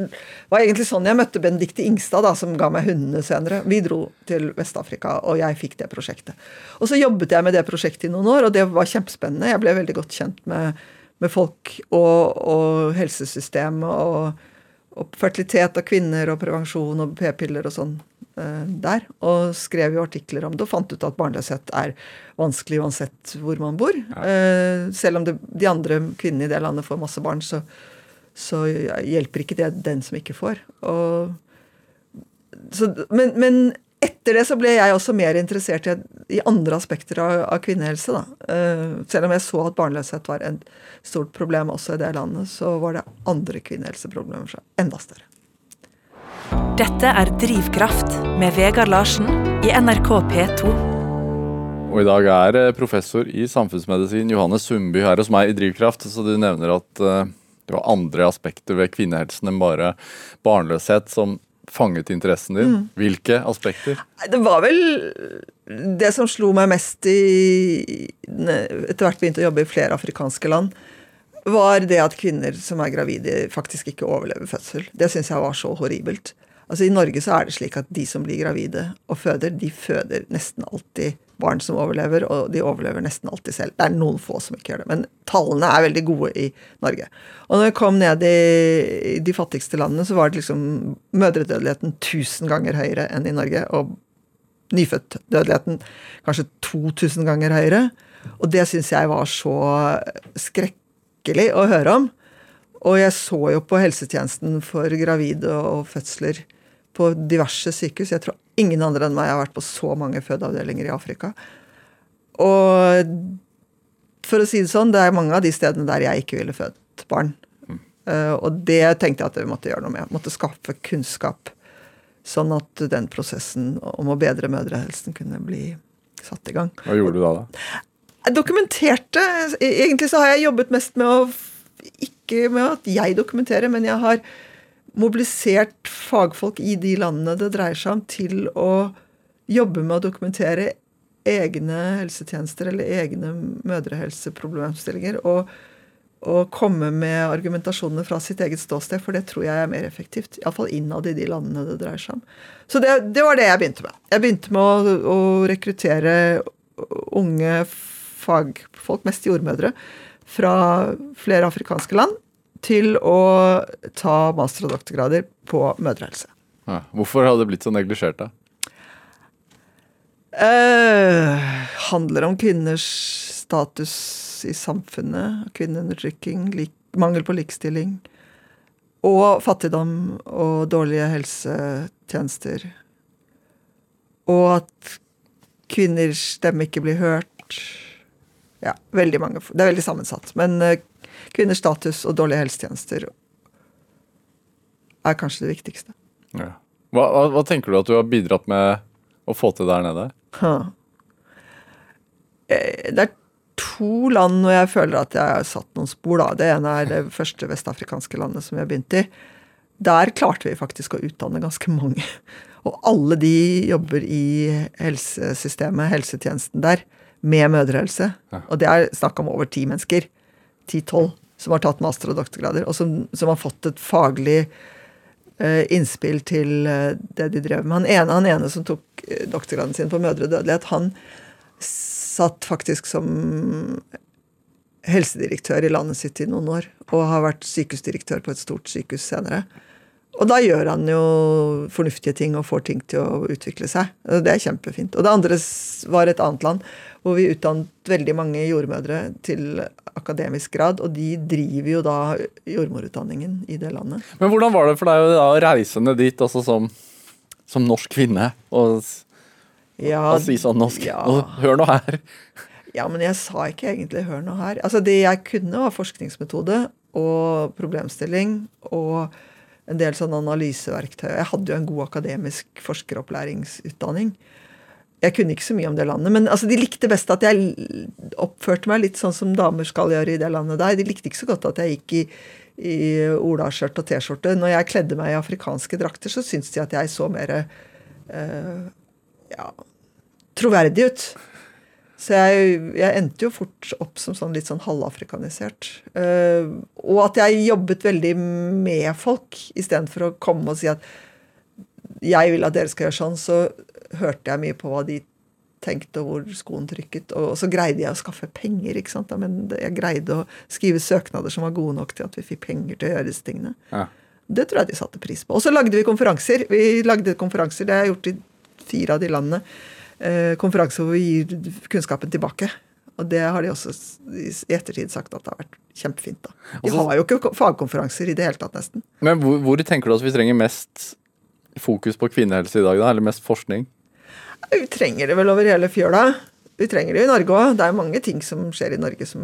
var egentlig sånn jeg møtte Benedicte Ingstad, da, som ga meg hundene senere. Vi dro til Vest-Afrika, og jeg fikk det prosjektet. Og så jobbet jeg med det prosjektet i noen år, og det var kjempespennende. Jeg ble veldig godt kjent med, med folk og, og helsesystemet og, og fertilitet og kvinner og prevensjon og p-piller og sånn der. Og skrev jo artikler om det og fant ut at barnløshet er vanskelig uansett hvor man bor. Ja. selv om det, de andre kvinnene i det landet får masse barn, så, så hjelper ikke det den som ikke får. Og, så, men, men etter det så ble jeg også mer interessert i, i andre aspekter av, av kvinnehelse. Da. Eh, selv om jeg så at barnløshet var et stort problem også i det landet, så var det andre kvinnehelseproblemer enda større. Dette er Drivkraft med Vegard Larsen i NRK P2. Og i dag er eh, professor i samfunnsmedisin Johanne Sundby her hos meg i Drivkraft, så du nevner at eh, det var andre aspekter ved kvinnehelsen enn bare barnløshet som fanget interessen din. Hvilke aspekter? Det var vel det som slo meg mest i Etter hvert begynte å jobbe i flere afrikanske land, var det at kvinner som er gravide, faktisk ikke overlever fødsel. Det syns jeg var så horribelt. Altså I Norge så er det slik at de som blir gravide og føder, de føder nesten alltid barn som overlever, og de overlever nesten alltid selv. Det er noen få som ikke gjør det, men tallene er veldig gode i Norge. Og når vi kom ned i de fattigste landene, så var det liksom mødredødeligheten 1000 ganger høyere enn i Norge. Og nyfødtdødeligheten kanskje 2000 ganger høyere. Og det syns jeg var så skrekkelig å høre om. Og jeg så jo på helsetjenesten for gravide og fødsler på diverse sykehus. Jeg tror ingen andre enn meg har vært på så mange fødeavdelinger i Afrika. Og for å si det sånn, det er mange av de stedene der jeg ikke ville født barn. Uh, og det tenkte jeg at vi måtte gjøre noe med. Måtte skaffe kunnskap. Sånn at den prosessen om å bedre mødrehelsen kunne bli satt i gang. Hva gjorde du da? da? Dokumenterte. Egentlig så har jeg jobbet mest med å Ikke med at jeg dokumenterer, men jeg har mobilisert fagfolk i de landene det dreier seg om, til å jobbe med å dokumentere egne helsetjenester eller egne mødrehelseproblemstillinger. Og, og komme med argumentasjonene fra sitt eget ståsted, for det tror jeg er mer effektivt. Iallfall innad i de landene det dreier seg om. Så det, det, var det jeg begynte med. Jeg begynte med å, å rekruttere unge fagfolk, mest jordmødre, fra flere afrikanske land til å ta master- og doktorgrader på mødrehelse. Ja, hvorfor hadde det blitt så neglisjert, da? Eh, handler om kvinners status i samfunnet. Kvinneundertrykking, mangel på likestilling. Og fattigdom og dårlige helsetjenester. Og at kvinners stemme ikke blir hørt. Ja, veldig mange. Det er veldig sammensatt. Men uh, kvinners status og dårlige helsetjenester er kanskje det viktigste. Ja. Hva, hva, hva, tenker du at du har bidratt med å få til der nede? Huh. Det er to land hvor jeg føler at jeg har satt noen spor. Da. Det ene er det første vestafrikanske landet som vi har begynt i. Der klarte vi faktisk å utdanne ganske mange. Og alle de jobber i helsesystemet, helsetjenesten der, med mødrehelse. Og det er snakk om over ti mennesker. Ti-tolv som har tatt master- og doktorgrader, og som, som har fått et faglig eh, innspill til eh, det de drev med. Han ene, han ene som tok uh, doktorgraden sin på mødredødelighet, han satt faktisk som helsedirektør i landet sitt i noen år, og har vært sykehusdirektør på et stort sykehus senere. Og da gjør han jo fornuftige ting og får ting til å utvikle seg. Det er kjempefint. Og det andre var et annet land hvor vi utdannet veldig mange jordmødre til akademisk grad, og de driver jo da jordmorutdanningen i det landet. Men hvordan var det for deg å reise ned dit altså som, som norsk kvinne og, ja, og si sånn norsk? Ja. Hør nå her. Ja, men jeg sa ikke egentlig 'hør nå her'. Altså Det jeg kunne, var forskningsmetode og problemstilling og en del sånn analyseverktøy. Jeg hadde jo en god akademisk forskeropplæringsutdanning. Jeg kunne ikke så mye om det landet, men altså, de likte best at jeg oppførte meg litt sånn som damer skal gjøre i det landet der. De likte ikke så godt at jeg gikk i, i olaskjørt og T-skjorte. Når jeg kledde meg i afrikanske drakter, så syntes de at jeg så mer uh, ja, troverdig ut. Så jeg, jeg, endte jo fort opp som sånn litt sånn halvafrikanisert. Uh, og at jeg jobbet veldig med folk istedenfor å komme og si at jeg vil at dere skal gjøre sånn, så hørte jeg mye på hva de tenkte og hvor skoen trykket. Og, så greide jeg å skaffe penger. ikke sant? Men jeg greide å skrive søknader som var gode nok til at vi fikk penger til å gjøre disse tingene. Ja. Det tror jeg de satte pris på. Og så lagde vi konferanser. Vi lagde konferanser, Det har jeg gjort i fire av de landene konferanse hvor vi gir kunnskapen tilbake. Og det har de også i ettertid sagt at det har vært kjempefint. da. Altså, har jo ikke fagkonferanser i det hele tatt, nesten. Men hvor, hvor, tenker du at vi trenger mest fokus på kvinnehelse i dag, da? Eller mest forskning? Vi trenger det vel over hele fjøla. Vi trenger det jo i Norge òg. Det er mange ting som skjer i Norge som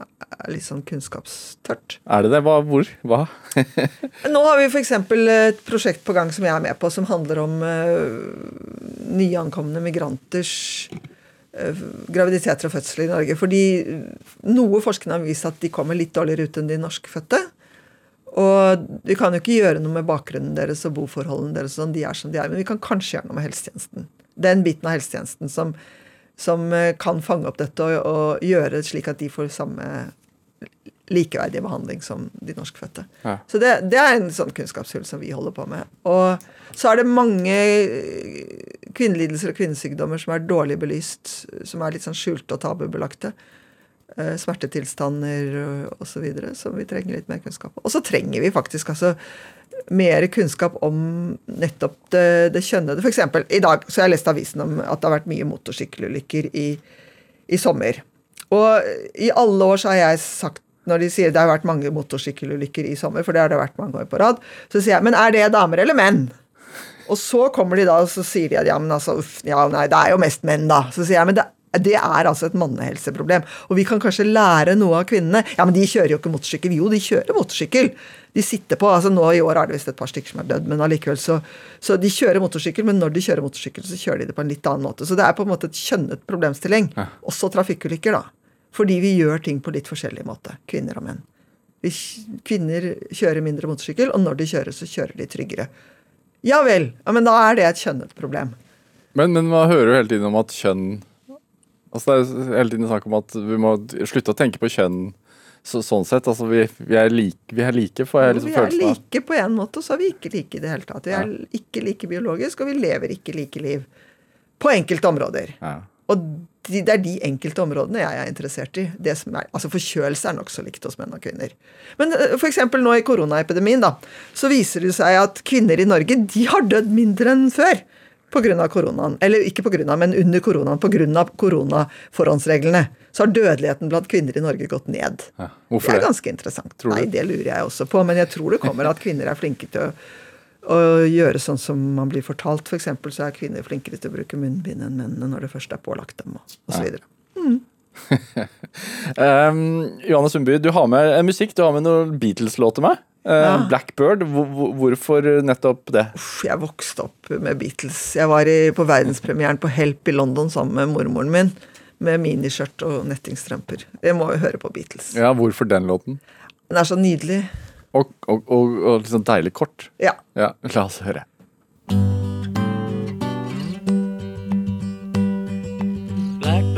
er litt sånn kunnskapstørt. Er det det? Hva? Hvor? Hva? Nå har vi f.eks. et prosjekt på gang som jeg er med på, som handler om uh, nyankomne migranters uh, graviditeter og fødsler i Norge. Fordi noe forskning har vist at de kommer litt dårligere ut enn de norskfødte. Og vi kan jo ikke gjøre noe med bakgrunnen deres og boforholdene deres, sånn, de er som de er, men vi kan kanskje gjøre noe med helsetjenesten. Den biten av helsetjenesten som som eh, kan fange opp dette og, og, gjøre det slik at de får samme likeverdig behandling som de norskfødte. Ja. Så det, det, er en sånn kunnskapshull som vi holder på med. Og så er det mange kvinnelidelser og kvinnesykdommer som er dårlig belyst, som er litt sånn skjulte og tabubelagte. Eh, smertetilstander osv. som vi trenger litt mer kunnskap om. Og så trenger vi faktisk altså mer kunnskap om nettopp det, det kjønnede. Eksempel, i dag så har jeg lest avisen om at det har vært mye motorsykkelulykker i, i sommer. Og i alle år så har jeg sagt når de sier det har vært mange motorsykkelulykker i sommer, for det har det vært mange år på rad, så sier jeg men er det damer eller menn? Og så kommer de da og så sier de at ja, men altså, uff, ja, nei, det er jo mest menn, da. Så sier jeg men det, det er altså et mannehelseproblem. Og vi kan kanskje lære noe av kvinnene. Ja, men de kjører jo ikke motorsykkel. Jo, de kjører motorsykkel. De sitter på altså Nå i år er det visst et par stykker som er dødd, men allikevel så Så de kjører motorsykkel, men når de kjører motorsykkel, så kjører de det på en litt annen måte. Så det er på en måte et kjønnet problemstilling. Ja. Også trafikkulykker, da. Fordi vi gjør ting på litt forskjellig måte, kvinner og menn. Vi, kvinner kjører mindre motorsykkel, og når de kjører, så kjører de tryggere. Ja vel, ja, men da er det et kjønnet problem. Men, men man hører jo hele tiden om at kjønn Altså Det er hele tiden snakk om at vi må slutte å tenke på kjønn så, sånn sett. Altså vi, vi, er like, vi, er like, får jeg liksom Vi er like på en måte, og så er vi ikke like i det hele tatt. Vi er ja. ikke like biologisk, og vi lever ikke like liv. På enkelte områder. Ja. Og det er de enkelte områdene jeg er interessert i. Det som er, altså Forkjølelse er nokså likt hos menn og kvinner. Men eh, f.eks. nå i koronaepidemien, da, så viser det seg at kvinner i Norge de har dødd mindre enn før. Pga. koronaen. Eller ikke pga., men under koronaen. Pga. koronaforhåndsreglene. Så har dødeligheten blant kvinner i Norge gått ned. Ja, det? er ganske interessant. Nei, Det lurer jeg også på. Men jeg tror det kommer at kvinner er flinke til å å gjøre sånn som man blir fortalt. F.eks. For så er kvinner flinkere til å bruke munnbind enn mennene når det først er pålagt dem, osv. Mm. um, Johanne Sundby, du har med musikk. Du har med noen Beatles-låter med. Uh, ja. Blackbird, hvorfor nettopp det? Uff, jeg vokste opp med Beatles. Jeg var i, på verdenspremieren på Help i London sammen med mormoren min. Med miniskjørt og nettingstrømper. Jeg må jo høre på Beatles. Ja, Hvorfor den låten? Den er så nydelig. Og, og, og, og sånn deilig kort. Ja. ja. La oss høre.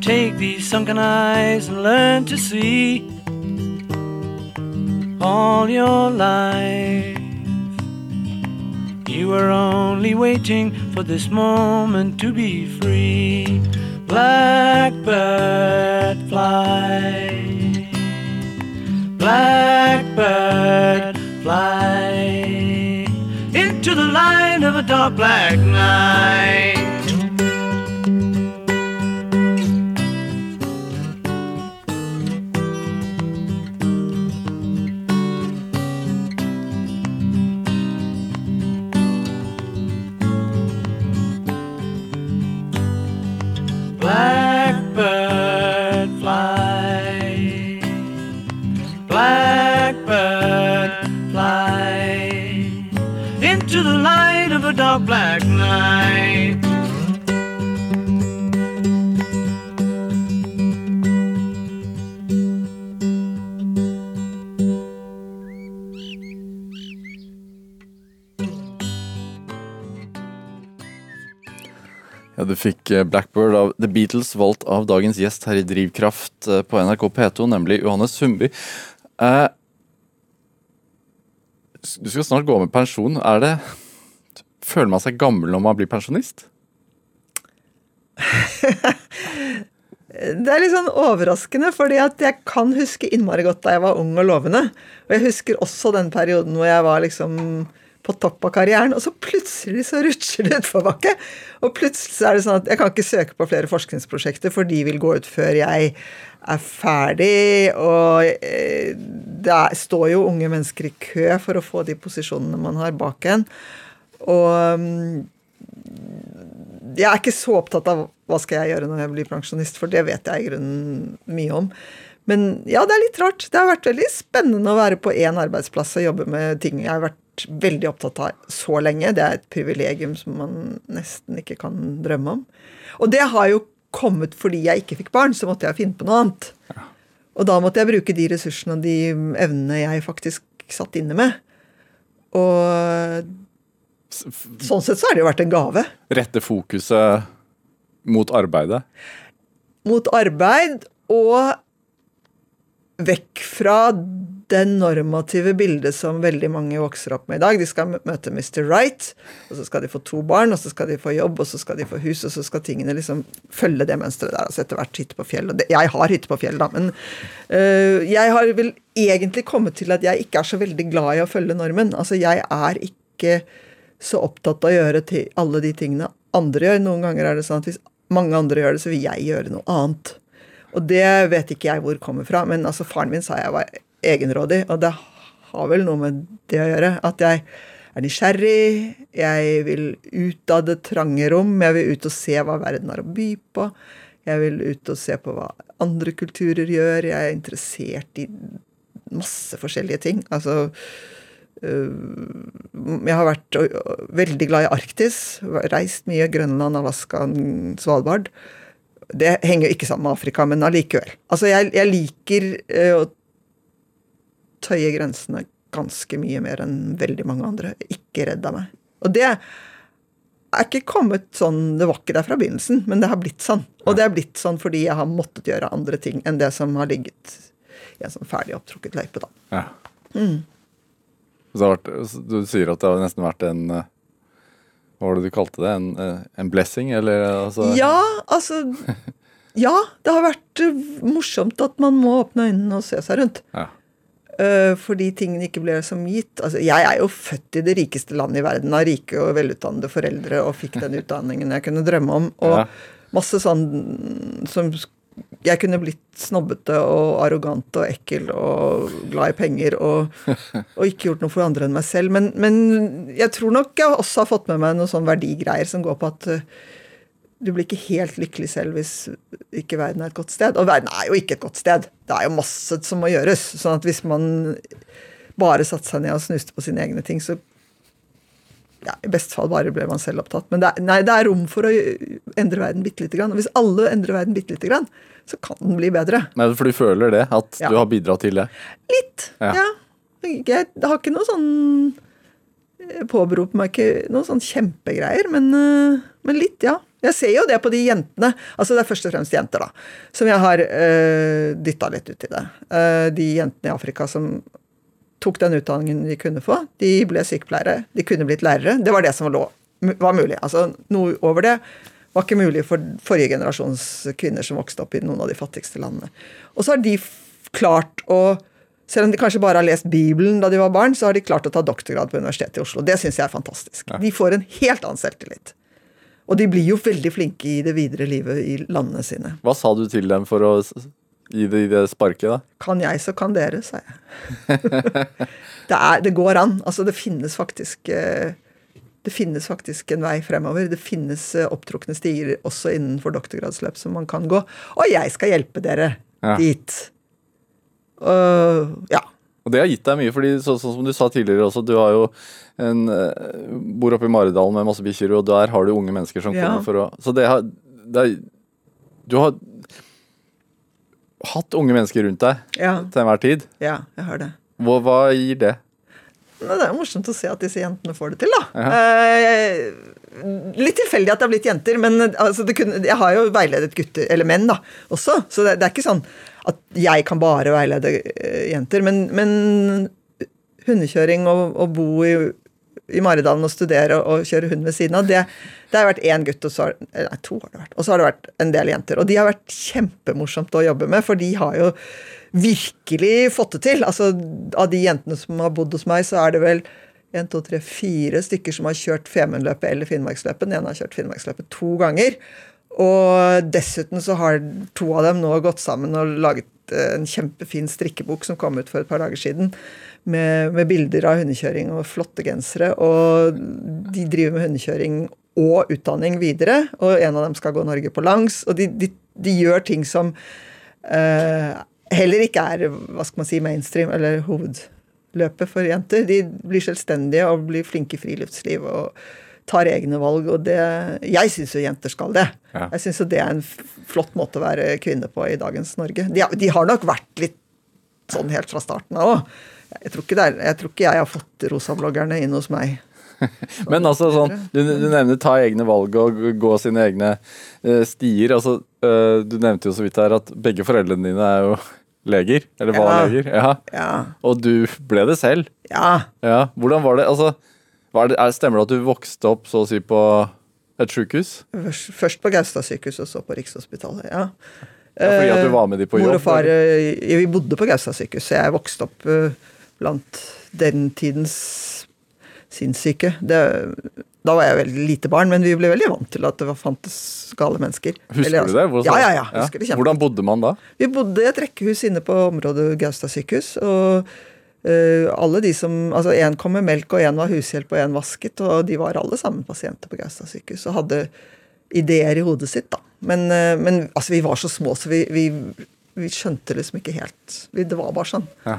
Take these sunken eyes and learn to see all your life. You were only waiting for this moment to be free. Blackbird fly. Blackbird fly into the light of a dark black night. Black night. Ja, Du fikk eh, Blackbird av The Beatles, valgt av dagens gjest her i Drivkraft eh, på NRK P2, nemlig Johannes Sundby. Eh, du skal snart gå med pensjon. Er det Føler man seg gammel når man blir pensjonist? det er litt sånn overraskende, fordi at jeg kan huske innmari godt da jeg var ung og lovende. Og jeg husker også den perioden hvor jeg var liksom på topp av karrieren, og så plutselig så rutsjer det utforbakke. Og plutselig er det sånn at jeg kan ikke søke på flere forskningsprosjekter, for de vil gå ut før jeg er ferdig. Og eh, det står jo unge mennesker i kø for å få de posisjonene man har bak en. Og mm, jeg er ikke så opptatt av hva skal jeg gjøre når jeg blir pensjonist, for det vet jeg i grunnen mye om. Men ja, det er litt rart. Det har vært veldig spennende å være på én arbeidsplass og jobbe med ting jeg har vært veldig opptatt av så lenge. Det er et privilegium som man nesten ikke kan drømme om. Og det har jo kommet fordi jeg ikke fikk barn, så måtte jeg finne på noe annet. Og da måtte jeg bruke de ressursene og de evnene jeg faktisk satt inne med. Og sånn sett så har det jo vært en gave. Rette fokuset mot arbeidet. Mot arbeid og vekk fra det normative bildet som veldig mange vokser opp med i dag. De skal møte Mr. Right, og så skal de få to barn, og så skal de få jobb, og så skal de få hus, og så skal tingene liksom følge det mønsteret der. altså Etter hvert hytte på fjell. Og jeg har hytte på fjell, da, men øh, jeg har vel egentlig kommet til at jeg ikke er så veldig glad i å følge normen. Altså, jeg er ikke så opptatt av å gjøre alle de tingene andre gjør. Noen ganger er det sånn at hvis mange andre gjør det, så vil jeg gjøre noe annet. Og det vet ikke jeg hvor kommer fra, men altså faren min sa jeg var egenrådig, og det har vel noe med det å gjøre. At jeg er nysgjerrig, jeg vil ut av det trange rom, jeg vil ut og se hva verden har å by på. Jeg vil ut og se på hva andre kulturer gjør. Jeg er interessert i masse forskjellige ting. Altså Jeg har vært veldig glad i Arktis. Reist mye. Grønland, Alaska, Svalbard. Det henger jo ikke sammen med Afrika, men allikevel. Altså, jeg, jeg liker å tøye grensene ganske mye mer enn veldig mange andre. Ikke redd av meg. Og det er ikke kommet sånn Det var ikke der fra begynnelsen, men det har blitt sånn. Og det er blitt sånn fordi jeg har måttet gjøre andre ting enn det som har ligget i en sånn ferdig opptrukket løype, da. Ja. Mm. Vært, du sier at det har nesten vært en eh, Hva var det du kalte det? En, eh, en blessing, eller altså Ja, altså Ja, det har vært eh, morsomt at man må åpne øynene og se seg rundt. Ja. Fordi tingene ikke ble som gitt. Altså, jeg er jo født i det rikeste landet i verden av rike og velutdannede foreldre og fikk den utdanningen jeg kunne drømme om. Og Ja. masse sånn som Jeg kunne blitt snobbete og arrogant og ekkel og glad i penger og, og ikke gjort noe for andre enn meg selv. Men, men jeg tror nok jeg også har fått med meg noen sånne verdigreier som går på at uh, du blir ikke helt lykkelig selv hvis ikke verden er et godt sted. Og verden er jo ikke et godt sted. Det er jo masse som må gjøres. sånn at hvis man bare satte seg ned og snuste på sine egne ting, så ja, I beste fall bare ble man selv opptatt. Men det er, nei, det er rom for å endre verden bitte lite grann. Og hvis alle endrer verden bitte lite grann, så kan den bli bedre. Men for du føler det? At Ja. du har bidratt til det? Litt. Ja. Ja. Jeg, har ikke noe sånn Påberoper meg ikke noen sånn kjempegreier, men, øh, men litt, ja. Jeg ser jo det på de jentene. Altså det er først og fremst jenter, da. Som jeg har øh, dytta litt ut i det. Eh, de jentene i Afrika som tok den utdanningen de kunne få. De ble sykepleiere. De kunne blitt lærere. Det var det som lå, var mulig. Altså noe over det var ikke mulig for forrige generasjons kvinner som vokste opp i noen av de fattigste landene. Og så har de klart å selv om de kanskje bare har lest Bibelen da de var barn, så har de klart å ta doktorgrad på Universitetet i Oslo. Det syns jeg er fantastisk. De får en helt annen selvtillit. Og de blir jo veldig flinke i det videre livet i landene sine. Hva sa du til dem for å gi det, det sparket, da? Kan jeg, så kan dere, sa jeg. det, er, det går an. Altså, det finnes faktisk eh, det finnes faktisk en vei fremover. Det finnes eh, opptrukne stier også innenfor doktorgradsløp som man kan gå. Og jeg skal hjelpe dere Ja. dit. Uh, ja. Og det har gitt deg mye, fordi så, sånn som du sa tidligere også, du har jo en, eh, bor oppe i Maridalen med masse bikkjer, og der har du unge mennesker som Ja. kommer for å Så det har det er, Du har hatt unge mennesker rundt deg Ja, til enhver tid. ja jeg har det. Hva, hva gir det? Det er morsomt å se at disse jentene får det til, da. Eh, litt tilfeldig at det har blitt jenter, men altså, det kunne, jeg har jo veiledet gutter, eller menn, da, også. Så det, det er ikke sånn at jeg kan bare veilede eh, jenter. Men, men hundekjøring og, og bo i, i Maridalen og studere og kjøre hund ved siden av, det, det har vært én gutt, og så har, nei, to har det vært. Og så har det vært en del jenter. Og de har vært kjempemorsomt å jobbe med, for de har jo virkelig fått det til. Altså, av de jentene som har bodd hos meg, så er det vel en, to, tre, fire stykker som har kjørt Femundløpet eller Finnmarksløpet. Den ene har kjørt Finnmarksløpet to ganger. Og dessuten så har to av dem nå gått sammen og laget eh, en kjempefin strikkebok som kom ut for et par dager siden. Med, med bilder av hundekjøring og flotte gensere. Og de driver med hundekjøring og utdanning videre. Og en av dem skal gå Norge på langs. Og de, de, de gjør ting som eh, heller ikke er hva skal man si, mainstream eller hovedløpet for jenter. De blir selvstendige og blir flinke i friluftsliv og tar egne valg, og det Jeg syns jo jenter skal det. Ja. Jeg syns jo det er en flott måte å være kvinne på i dagens Norge. De, har- de har nok vært litt sånn helt fra starten av òg. Jeg, tror er- jeg tror ikke jeg har fått rosabloggerne inn hos meg. Men altså sånn, du, du nevner ta egne valg og gå sine egne uh, stier. altså uh, Du nevnte jo så vidt her at begge foreldrene dine er jo leger. Eller var Ja. leger. Ja. Ja. Og du ble det selv. ja. Ja. Hvordan var det? altså var det, er, Stemmer det at du vokste opp så å si på et sjukehus? Først, på Gaustad sykehus, og så på Rikshospitalet. ja. Ja, fordi at du var med de på jobb? Mor og far eh, Vi bodde på Gaustad sykehus, så jeg vokste opp eh, blant den tidens sinnssyke. Det, da var jeg veldig lite barn, men vi ble veldig vant til at det var fantes gale mennesker. Husker Eller, du det? Hvor, Ja, ja, ja. Husker det. Hvordan bodde man da? Vi bodde i et rekkehus inne på området Gaustad sykehus. og uh, alle de som, altså En kom med melk, og en var hushjelp, og en vasket. Og de var alle sammen pasienter på Gaustad sykehus og hadde ideer i hodet sitt. da. Men, uh, men altså, vi var så små, så vi, vi, vi skjønte liksom ikke helt vi, Det var bare sånn. Ja.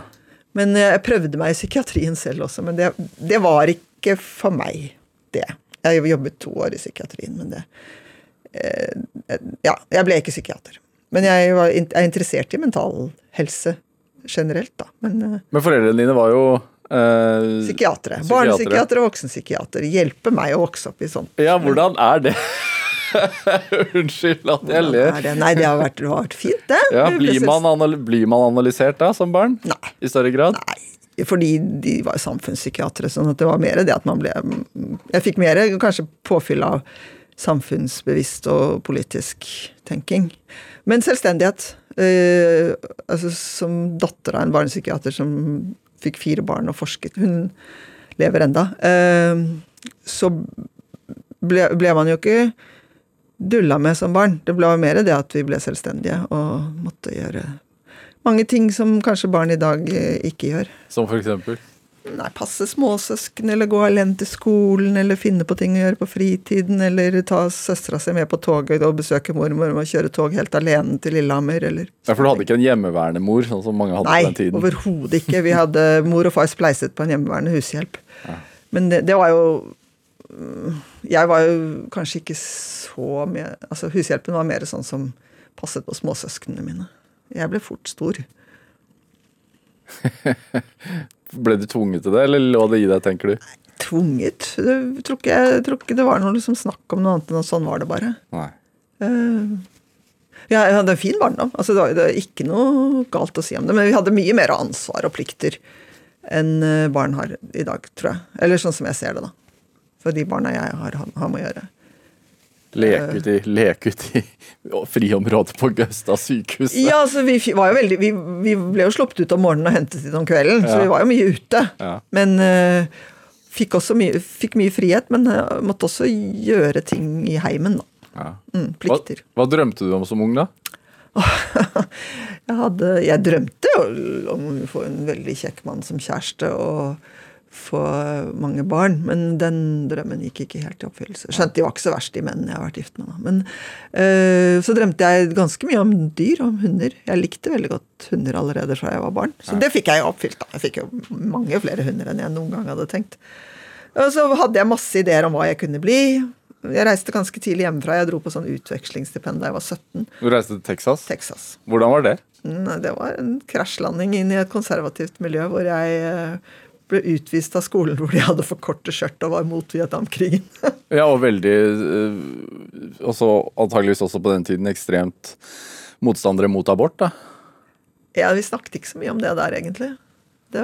Men eh, jeg prøvde meg i psykiatrien selv også, men det, det var ikke for meg, det. Jeg jobbet to år i psykiatrien, men det eh, Ja, jeg ble ikke psykiater. Men jeg var er interessert i mental helse generelt, da. Men eh, Men foreldrene dine var jo eh, psykiatere. Barnepsykiatere og voksenpsykiatere. Hjelpe meg å vokse opp i sånt. Ja, hvordan er det? Unnskyld at jeg ler. er det? Nei, det har vært, det har vært fint, det. Ja, blir, man blir man analysert da, som barn? Nei. I større grad? Nei, fordi de var samfunnspsykiatere, sånn at det var mer det at man ble Jeg fikk mer kanskje påfyll av samfunnsbevisst og politisk tenking. Men selvstendighet. Eh, altså Som datter av en barnepsykiater som fikk fire barn og forsket Hun lever enda. Eh, så ble, ble man jo ikke dulla med som barn. Det ble mer det at vi ble selvstendige og måtte gjøre mange ting som kanskje barn i dag eh, ikke gjør. Som for eksempel? Nei, passe småsøsken, eller gå alene til skolen, eller finne på ting å gjøre på fritiden, eller ta søstera si med på toget og besøke mormor og kjøre tog helt alene til Lillehammer, eller Ja, For du hadde ikke en hjemmeværende mor, sånn som mange hadde Nei, på den tiden? Nei, overhodet ikke. Vi hadde mor og far spleiset på en hjemmeværende hushjelp. Men det, det var jo Jeg var jo kanskje ikke så med Altså, hushjelpen var mer sånn som passet på småsøsknene mine. Jeg ble fort stor. Ble du tvunget til det, eller lå det i deg, tenker du? Tvunget? Jeg tror ikke, jeg tror ikke det var noe liksom snakk om noe annet enn at sånn var det bare. Nei. Uh, ja, jeg hadde en fin barndom. Altså, det, var, er ikke noe galt å si om det. Men vi hadde mye mer ansvar og plikter enn eh, barn har i dag, tror jeg. Eller sånn som jeg ser det, da. For de barna jeg har, har med å gjøre. Leke ut i, leke ut i friområdet på Gaustad sykehus. Ja, altså vi var jo veldig Vi, vi ble jo sluppet ut om morgenen og hentet inn om kvelden, så vi var jo mye ute. Ja. Men uh, fikk mye, fikk mye frihet, men uh, måtte også gjøre ting i heimen, da. Ja. Mm, Hva, plikter. hva drømte du om som ung, da? Jeg, hadde, jeg drømte jo om å få en veldig kjekk mann som kjæreste og få mange barn, men den drømmen gikk ikke helt i oppfyllelse. Skjønte de var ikke så verst, de mennene jeg har vært gift med. Da. Men øh, så drømte jeg ganske mye om dyr, om hunder. Jeg likte veldig godt hunder allerede fra jeg var barn. Så det fikk jeg jo oppfylt. da. Jeg fikk jo mange flere hunder enn jeg noen gang hadde tenkt. Og så hadde jeg masse ideer om hva jeg kunne bli. Jeg reiste ganske tidlig hjemmefra. Jeg dro på sånn utvekslingsstipend da jeg var 17. Du reiste til Texas. Texas. Hvordan var det? Det var en krasjlanding inn i et konservativt miljø hvor jeg eh, ble utvist av skolen hvor de hadde for korte skjørt og var mot Vietnamkrigen. Ja, og veldig Og også, Antageligvis også på den tiden ekstremt motstandere mot abort, da. ja, vi snakket ikke så mye om det der, egentlig. Det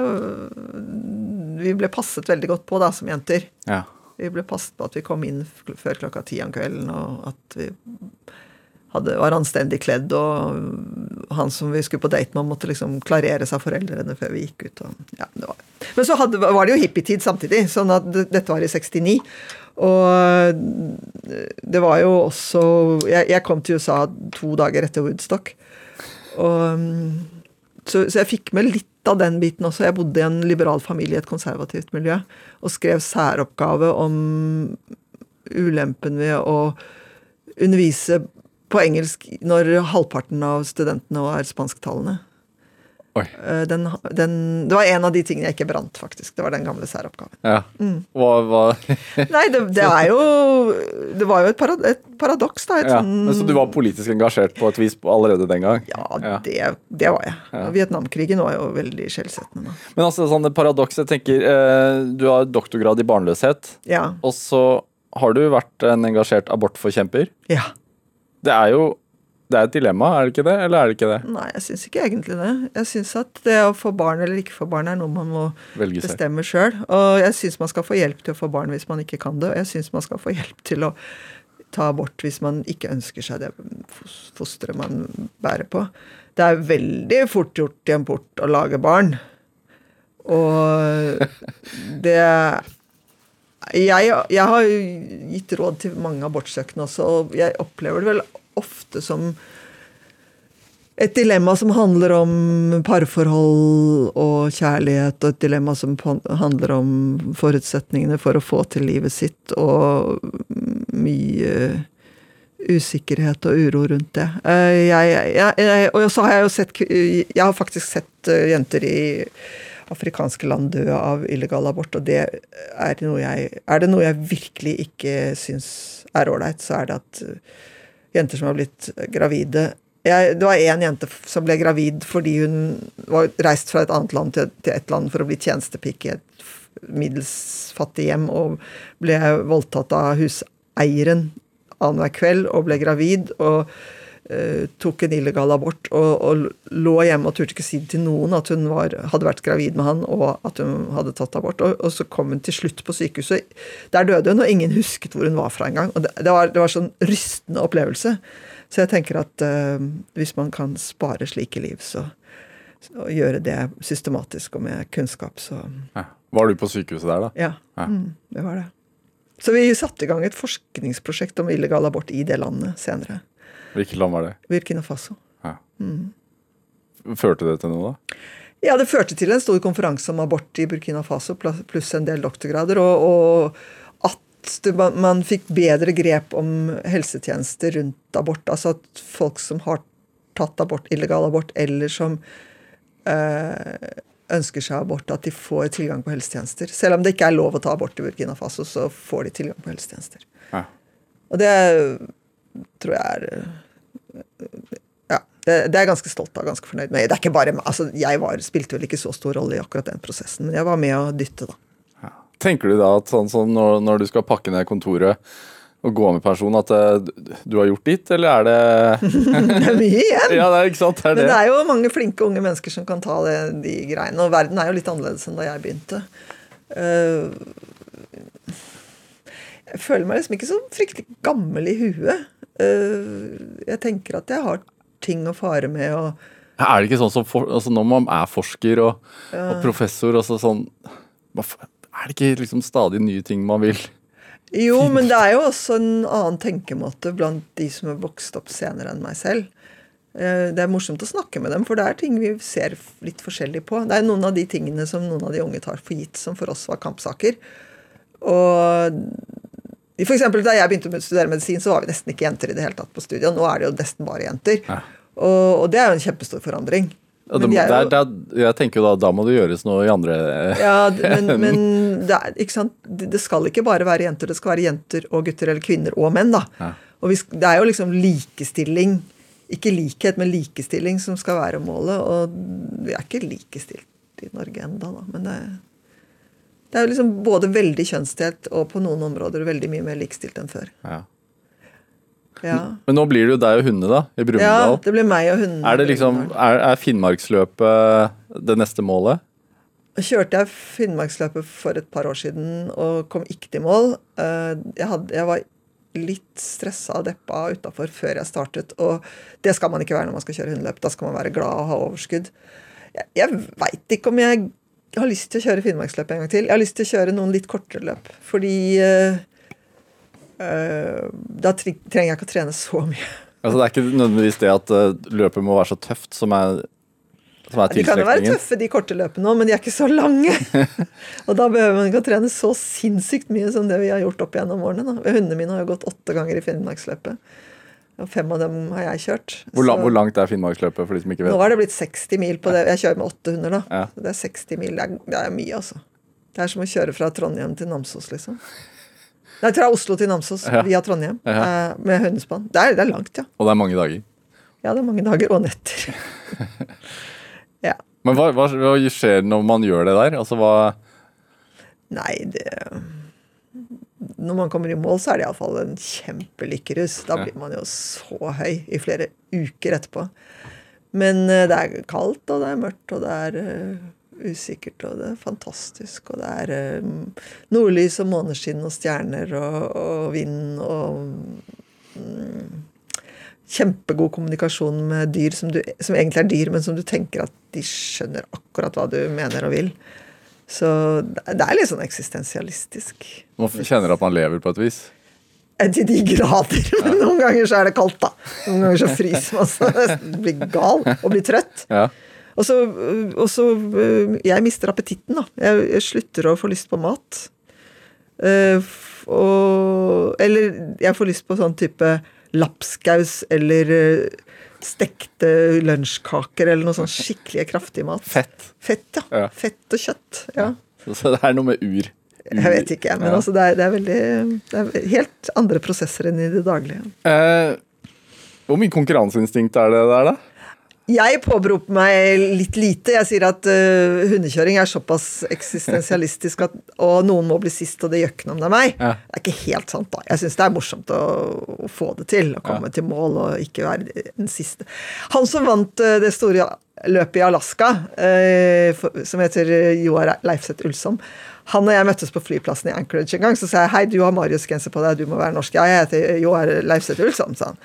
vi ble passet veldig godt på da, som jenter. Ja. Vi ble passet på at vi kom inn før klokka ti om kvelden, og at vi hadde, var anstendig kledd, og han som vi skulle på date med, måtte liksom seg av foreldrene før vi gikk ut. Og, ja. Men så hadde, var det jo hippietid samtidig, sånn at dette var i 69. Og det var jo også Jeg, jeg kom til USA to dager etter Woodstock. Og, så, så jeg fikk med litt av den biten også. Jeg bodde i en liberal familie i et konservativt miljø og skrev særoppgave om ulempen ved å undervise på engelsk når halvparten av studentene var spansktalende. Eh, Den, den, det var en av de tingene jeg ikke brant, faktisk. Det var den gamle særoppgaven. Ja. Mm. Hva, hva Nei, det, det er jo Det var jo et, parad, et paradoks, da. Et ja. sånn, Så du var politisk engasjert på et vis allerede den gang? Ja, Ja. Det, det var jeg. Vietnamkrigen var jo veldig skjellsettende. Men altså, sånn det paradokset, jeg tenker eh, Du har doktorgrad i barnløshet, Ja. og så har du vært en engasjert abortforkjemper. ja. Det er jo det er et dilemma, er det ikke det? Eller er det ikke det? Nei, jeg syns ikke egentlig det. Jeg syns at det å få barn eller ikke få barn er noe man må Velge bestemme sjøl. Og jeg syns man skal få hjelp til å få barn hvis man ikke kan det. Og jeg syns man skal få hjelp til å ta abort hvis man ikke ønsker seg det fosteret man bærer på. Det er veldig fort gjort i en port å lage barn. Og det jeg, jeg har gitt råd til mange abortsøkende også, og jeg opplever det vel ofte som et dilemma som handler om parforhold og kjærlighet, og et dilemma som handler om forutsetningene for å få til livet sitt, og mye usikkerhet og uro rundt det. Eh, jeg, jeg, og så har jeg jo sett Jeg har faktisk sett eh, jenter i afrikanske land dø av illegal abort, og det er noe jeg Er det noe jeg virkelig ikke syns er ålreit, så er det at eh, jenter som har blitt gravide jeg, Det var én jente som ble gravid fordi hun var reist fra et annet land til, til et land for å bli tjenestepike i et middels fattig hjem, og ble voldtatt av huseieren annenhver kveld og ble gravid. og tok en illegal abort og, og lå hjemme og turte ikke si til noen at hun var, hadde vært gravid med han og at hun hadde tatt abort. Og, og så kom hun til slutt på sykehuset. Der døde hun, og ingen husket hvor hun var fra engang. Det, det, var, det var sånn rystende opplevelse. Så jeg tenker at uh, hvis man kan spare slike liv, så, så gjøre det systematisk og med kunnskap, så Ja. Var du på sykehuset der, da? ja. Ja. Mm, det var det. Så vi satte i gang et forskningsprosjekt om illegal abort i det landet senere. Hvilket land var det? Burkina Faso. Ja. Førte det til noe, da? Ja, det førte til en stor konferanse om abort i Burkina Faso, pluss en del doktorgrader, og, og at det, man, fikk bedre grep om helsetjenester rundt abort. Altså at folk som har tatt abort, illegal abort, eller som eh, ønsker seg abort, at de får tilgang på helsetjenester. Selv om det ikke er lov å ta abort i Burkina Faso, så får de tilgang på helsetjenester. Ja. Og det tror jeg er Ja. Det, det er jeg ganske stolt av, ganske fornøyd med. Det er ikke bare altså Jeg var, spilte vel ikke så stor rolle i akkurat den prosessen, men jeg var med å dytte, da. Ja. Tenker du da at sånn som når, når du skal pakke ned kontoret og gå med person, at det, du har gjort ditt, eller er det Det er mye igjen! Ja, det er ikke sant? Det er Men det. det er jo mange flinke unge mennesker som kan ta det, de greiene. Og verden er jo litt annerledes enn da jeg begynte. Uh, jeg føler meg liksom ikke så fryktelig gammel i huet. Eh, jeg tenker at jeg har ting å fare med og Er det ikke sånn som for, altså Når man er forsker og, og professor og sånn Er det ikke liksom stadig nye ting man vil Jo, men det er jo også en annen tenkemåte blant de som er vokst opp senere enn meg selv. Eh, Det er morsomt å snakke med dem, for det er ting vi ser litt forskjellig på. Det er noen av de tingene som noen av de unge tar for gitt, som for oss var kampsaker. Og for eksempel, da jeg begynte å studere medisin, så var vi nesten ikke jenter i det hele tatt på studiet. Nå er det jo nesten bare jenter. Ja. Og, og det er jo en kjempestor forandring. ja, det, de jo- der, der, Jeg tenker jo da da må det gjøres noe i andre Ja, men, men det, er, ikke sant? Det skal ikke bare være jenter, det skal være jenter og gutter eller kvinner og menn. da. Ja. Og vi, Det er jo liksom likestilling, ikke likhet, men likestilling som skal være målet. Og vi er ikke likestilt i Norge enda da, men det, det er jo liksom både veldig kjønnsdelt og på noen områder veldig mye mer likestilt enn før. ja. Ja, Men nå blir det jo deg og hundene, da, i ja det blir meg og hundene. er det liksom er, er Finnmarksløpet det neste målet? kjørte jeg Finnmarksløpet for et par år siden og kom ikke til mål. Eh, Jeg, hadde, jeg var litt stressa og deppa utafor før jeg startet, og det skal man ikke være når man skal kjøre hundeløp. Da skal man være glad og ha overskudd. Jeg, jeg veit ikke om jeg har lyst til å kjøre Finnmarksløpet en gang til. Jeg har lyst til å kjøre noen litt kortere løp, fordi eh, da trenger jeg ikke å trene så mye. Altså Det er ikke nødvendigvis det at eh, løpet må være så tøft som er, som er De kan jo være tøffe, de korte løpene òg, men de er ikke så lange. og da behøver man ikke å trene så sinnssykt mye som det vi har gjort opp gjennom årene. Da. Hundene mine har jo gått åtte ganger i Finnmarksløpet. Og fem av dem har jeg kjørt. Hvor, lang, hvor langt er Finnmarksløpet, for de som ikke vet? Nå er det blitt 60 mil på det. Jeg kjører med 800, da. Ja. Så det er 60 mil. Det er, det er mye, altså. Det er som å kjøre fra Trondheim til Namsos, liksom. Nei, fra Oslo til Namsos Ja. via Trondheim Ja. eh, med Hønespann. Det det er langt, ja. Og det er mange dager. Ja, det er mange dager og netter. ja. Men hva, hva, hva skjer når man gjør det der? Altså hva Nei, det Når man kommer i mål, så er det iallfall en kjempelykkerus. Da blir man jo så høy i flere uker etterpå. Men eh, det er kaldt, og det er mørkt, og det er uh, usikkert, og det er fantastisk. Og det er uh, nordlys og måneskinn og stjerner og, og vind og um, Kjempegod kommunikasjon med dyr som, du, som egentlig er dyr, men som du tenker at de skjønner akkurat hva du mener og vil. Så det er litt sånn eksistensialistisk. Man kjenner at man lever på et vis? Eh, Til de grader. Men noen ganger så er det kaldt, da. Noen ganger så fryser man så nesten blir gal og blir trøtt. Ja. Og så, og så øh, Jeg mister appetitten, da. Jeg, jeg slutter å få lyst på mat. Eh, og Eller jeg får lyst på sånn type lapskaus eller stekte lunsjkaker eller noe sånn skikkelig kraftig mat. Fett. Fett, ja. Ja. Fett og kjøtt. ja. Så det er noe med ur. Jeg vet ikke, men altså det er, det er veldig Det er helt andre prosesser enn i det daglige. Eh, hvor mye konkurranseinstinkt er det der, da? Jeg påberoper meg litt lite. Jeg sier at uh, hundekjøring er såpass eksistensialistisk at Og noen må bli sist, og det noe om det er meg. Ja. Det er ikke helt sant, da. Jeg syns det er morsomt å, å få det til. Å komme til mål og ikke være den siste. Han som vant uh, det store løpet i Alaska, uh, for, som heter Joar Leifseth Ulsom han og jeg møttes på flyplassen i Anchorage en gang. Så sa jeg hei, du har Marius-genser på deg, du må være norsk. Ja, jeg heter Joar Leifseth Ulsom, sa han.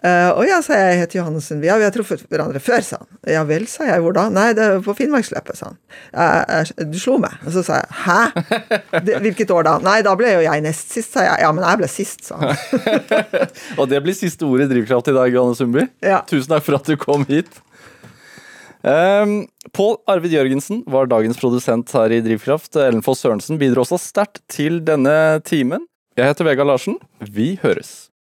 Uh, og ja, sa jeg, jeg heter Johannes Sundby. Ja, vi har truffet hverandre før, sa han. Ja vel, sa jeg. Hvor da? Nei, det er på Finnmarksløpet, sa han. «Ja, jeg- du slo meg. Og så sa jeg hæ? Det, hvilket år da? Nei, da ble jo jeg nest sist, sa jeg. Ja, men jeg ble sist, sa han. Og det blir siste ordet i Drivkraft i dag, Johanne Sundby. Ja. Tusen takk for at du kom hit. Um, Pål Arvid Jørgensen var dagens produsent her i Drivkraft. Ellen Foss Sørensen bidro også sterkt til denne timen. Jeg heter Vegard Larsen. Vi høres.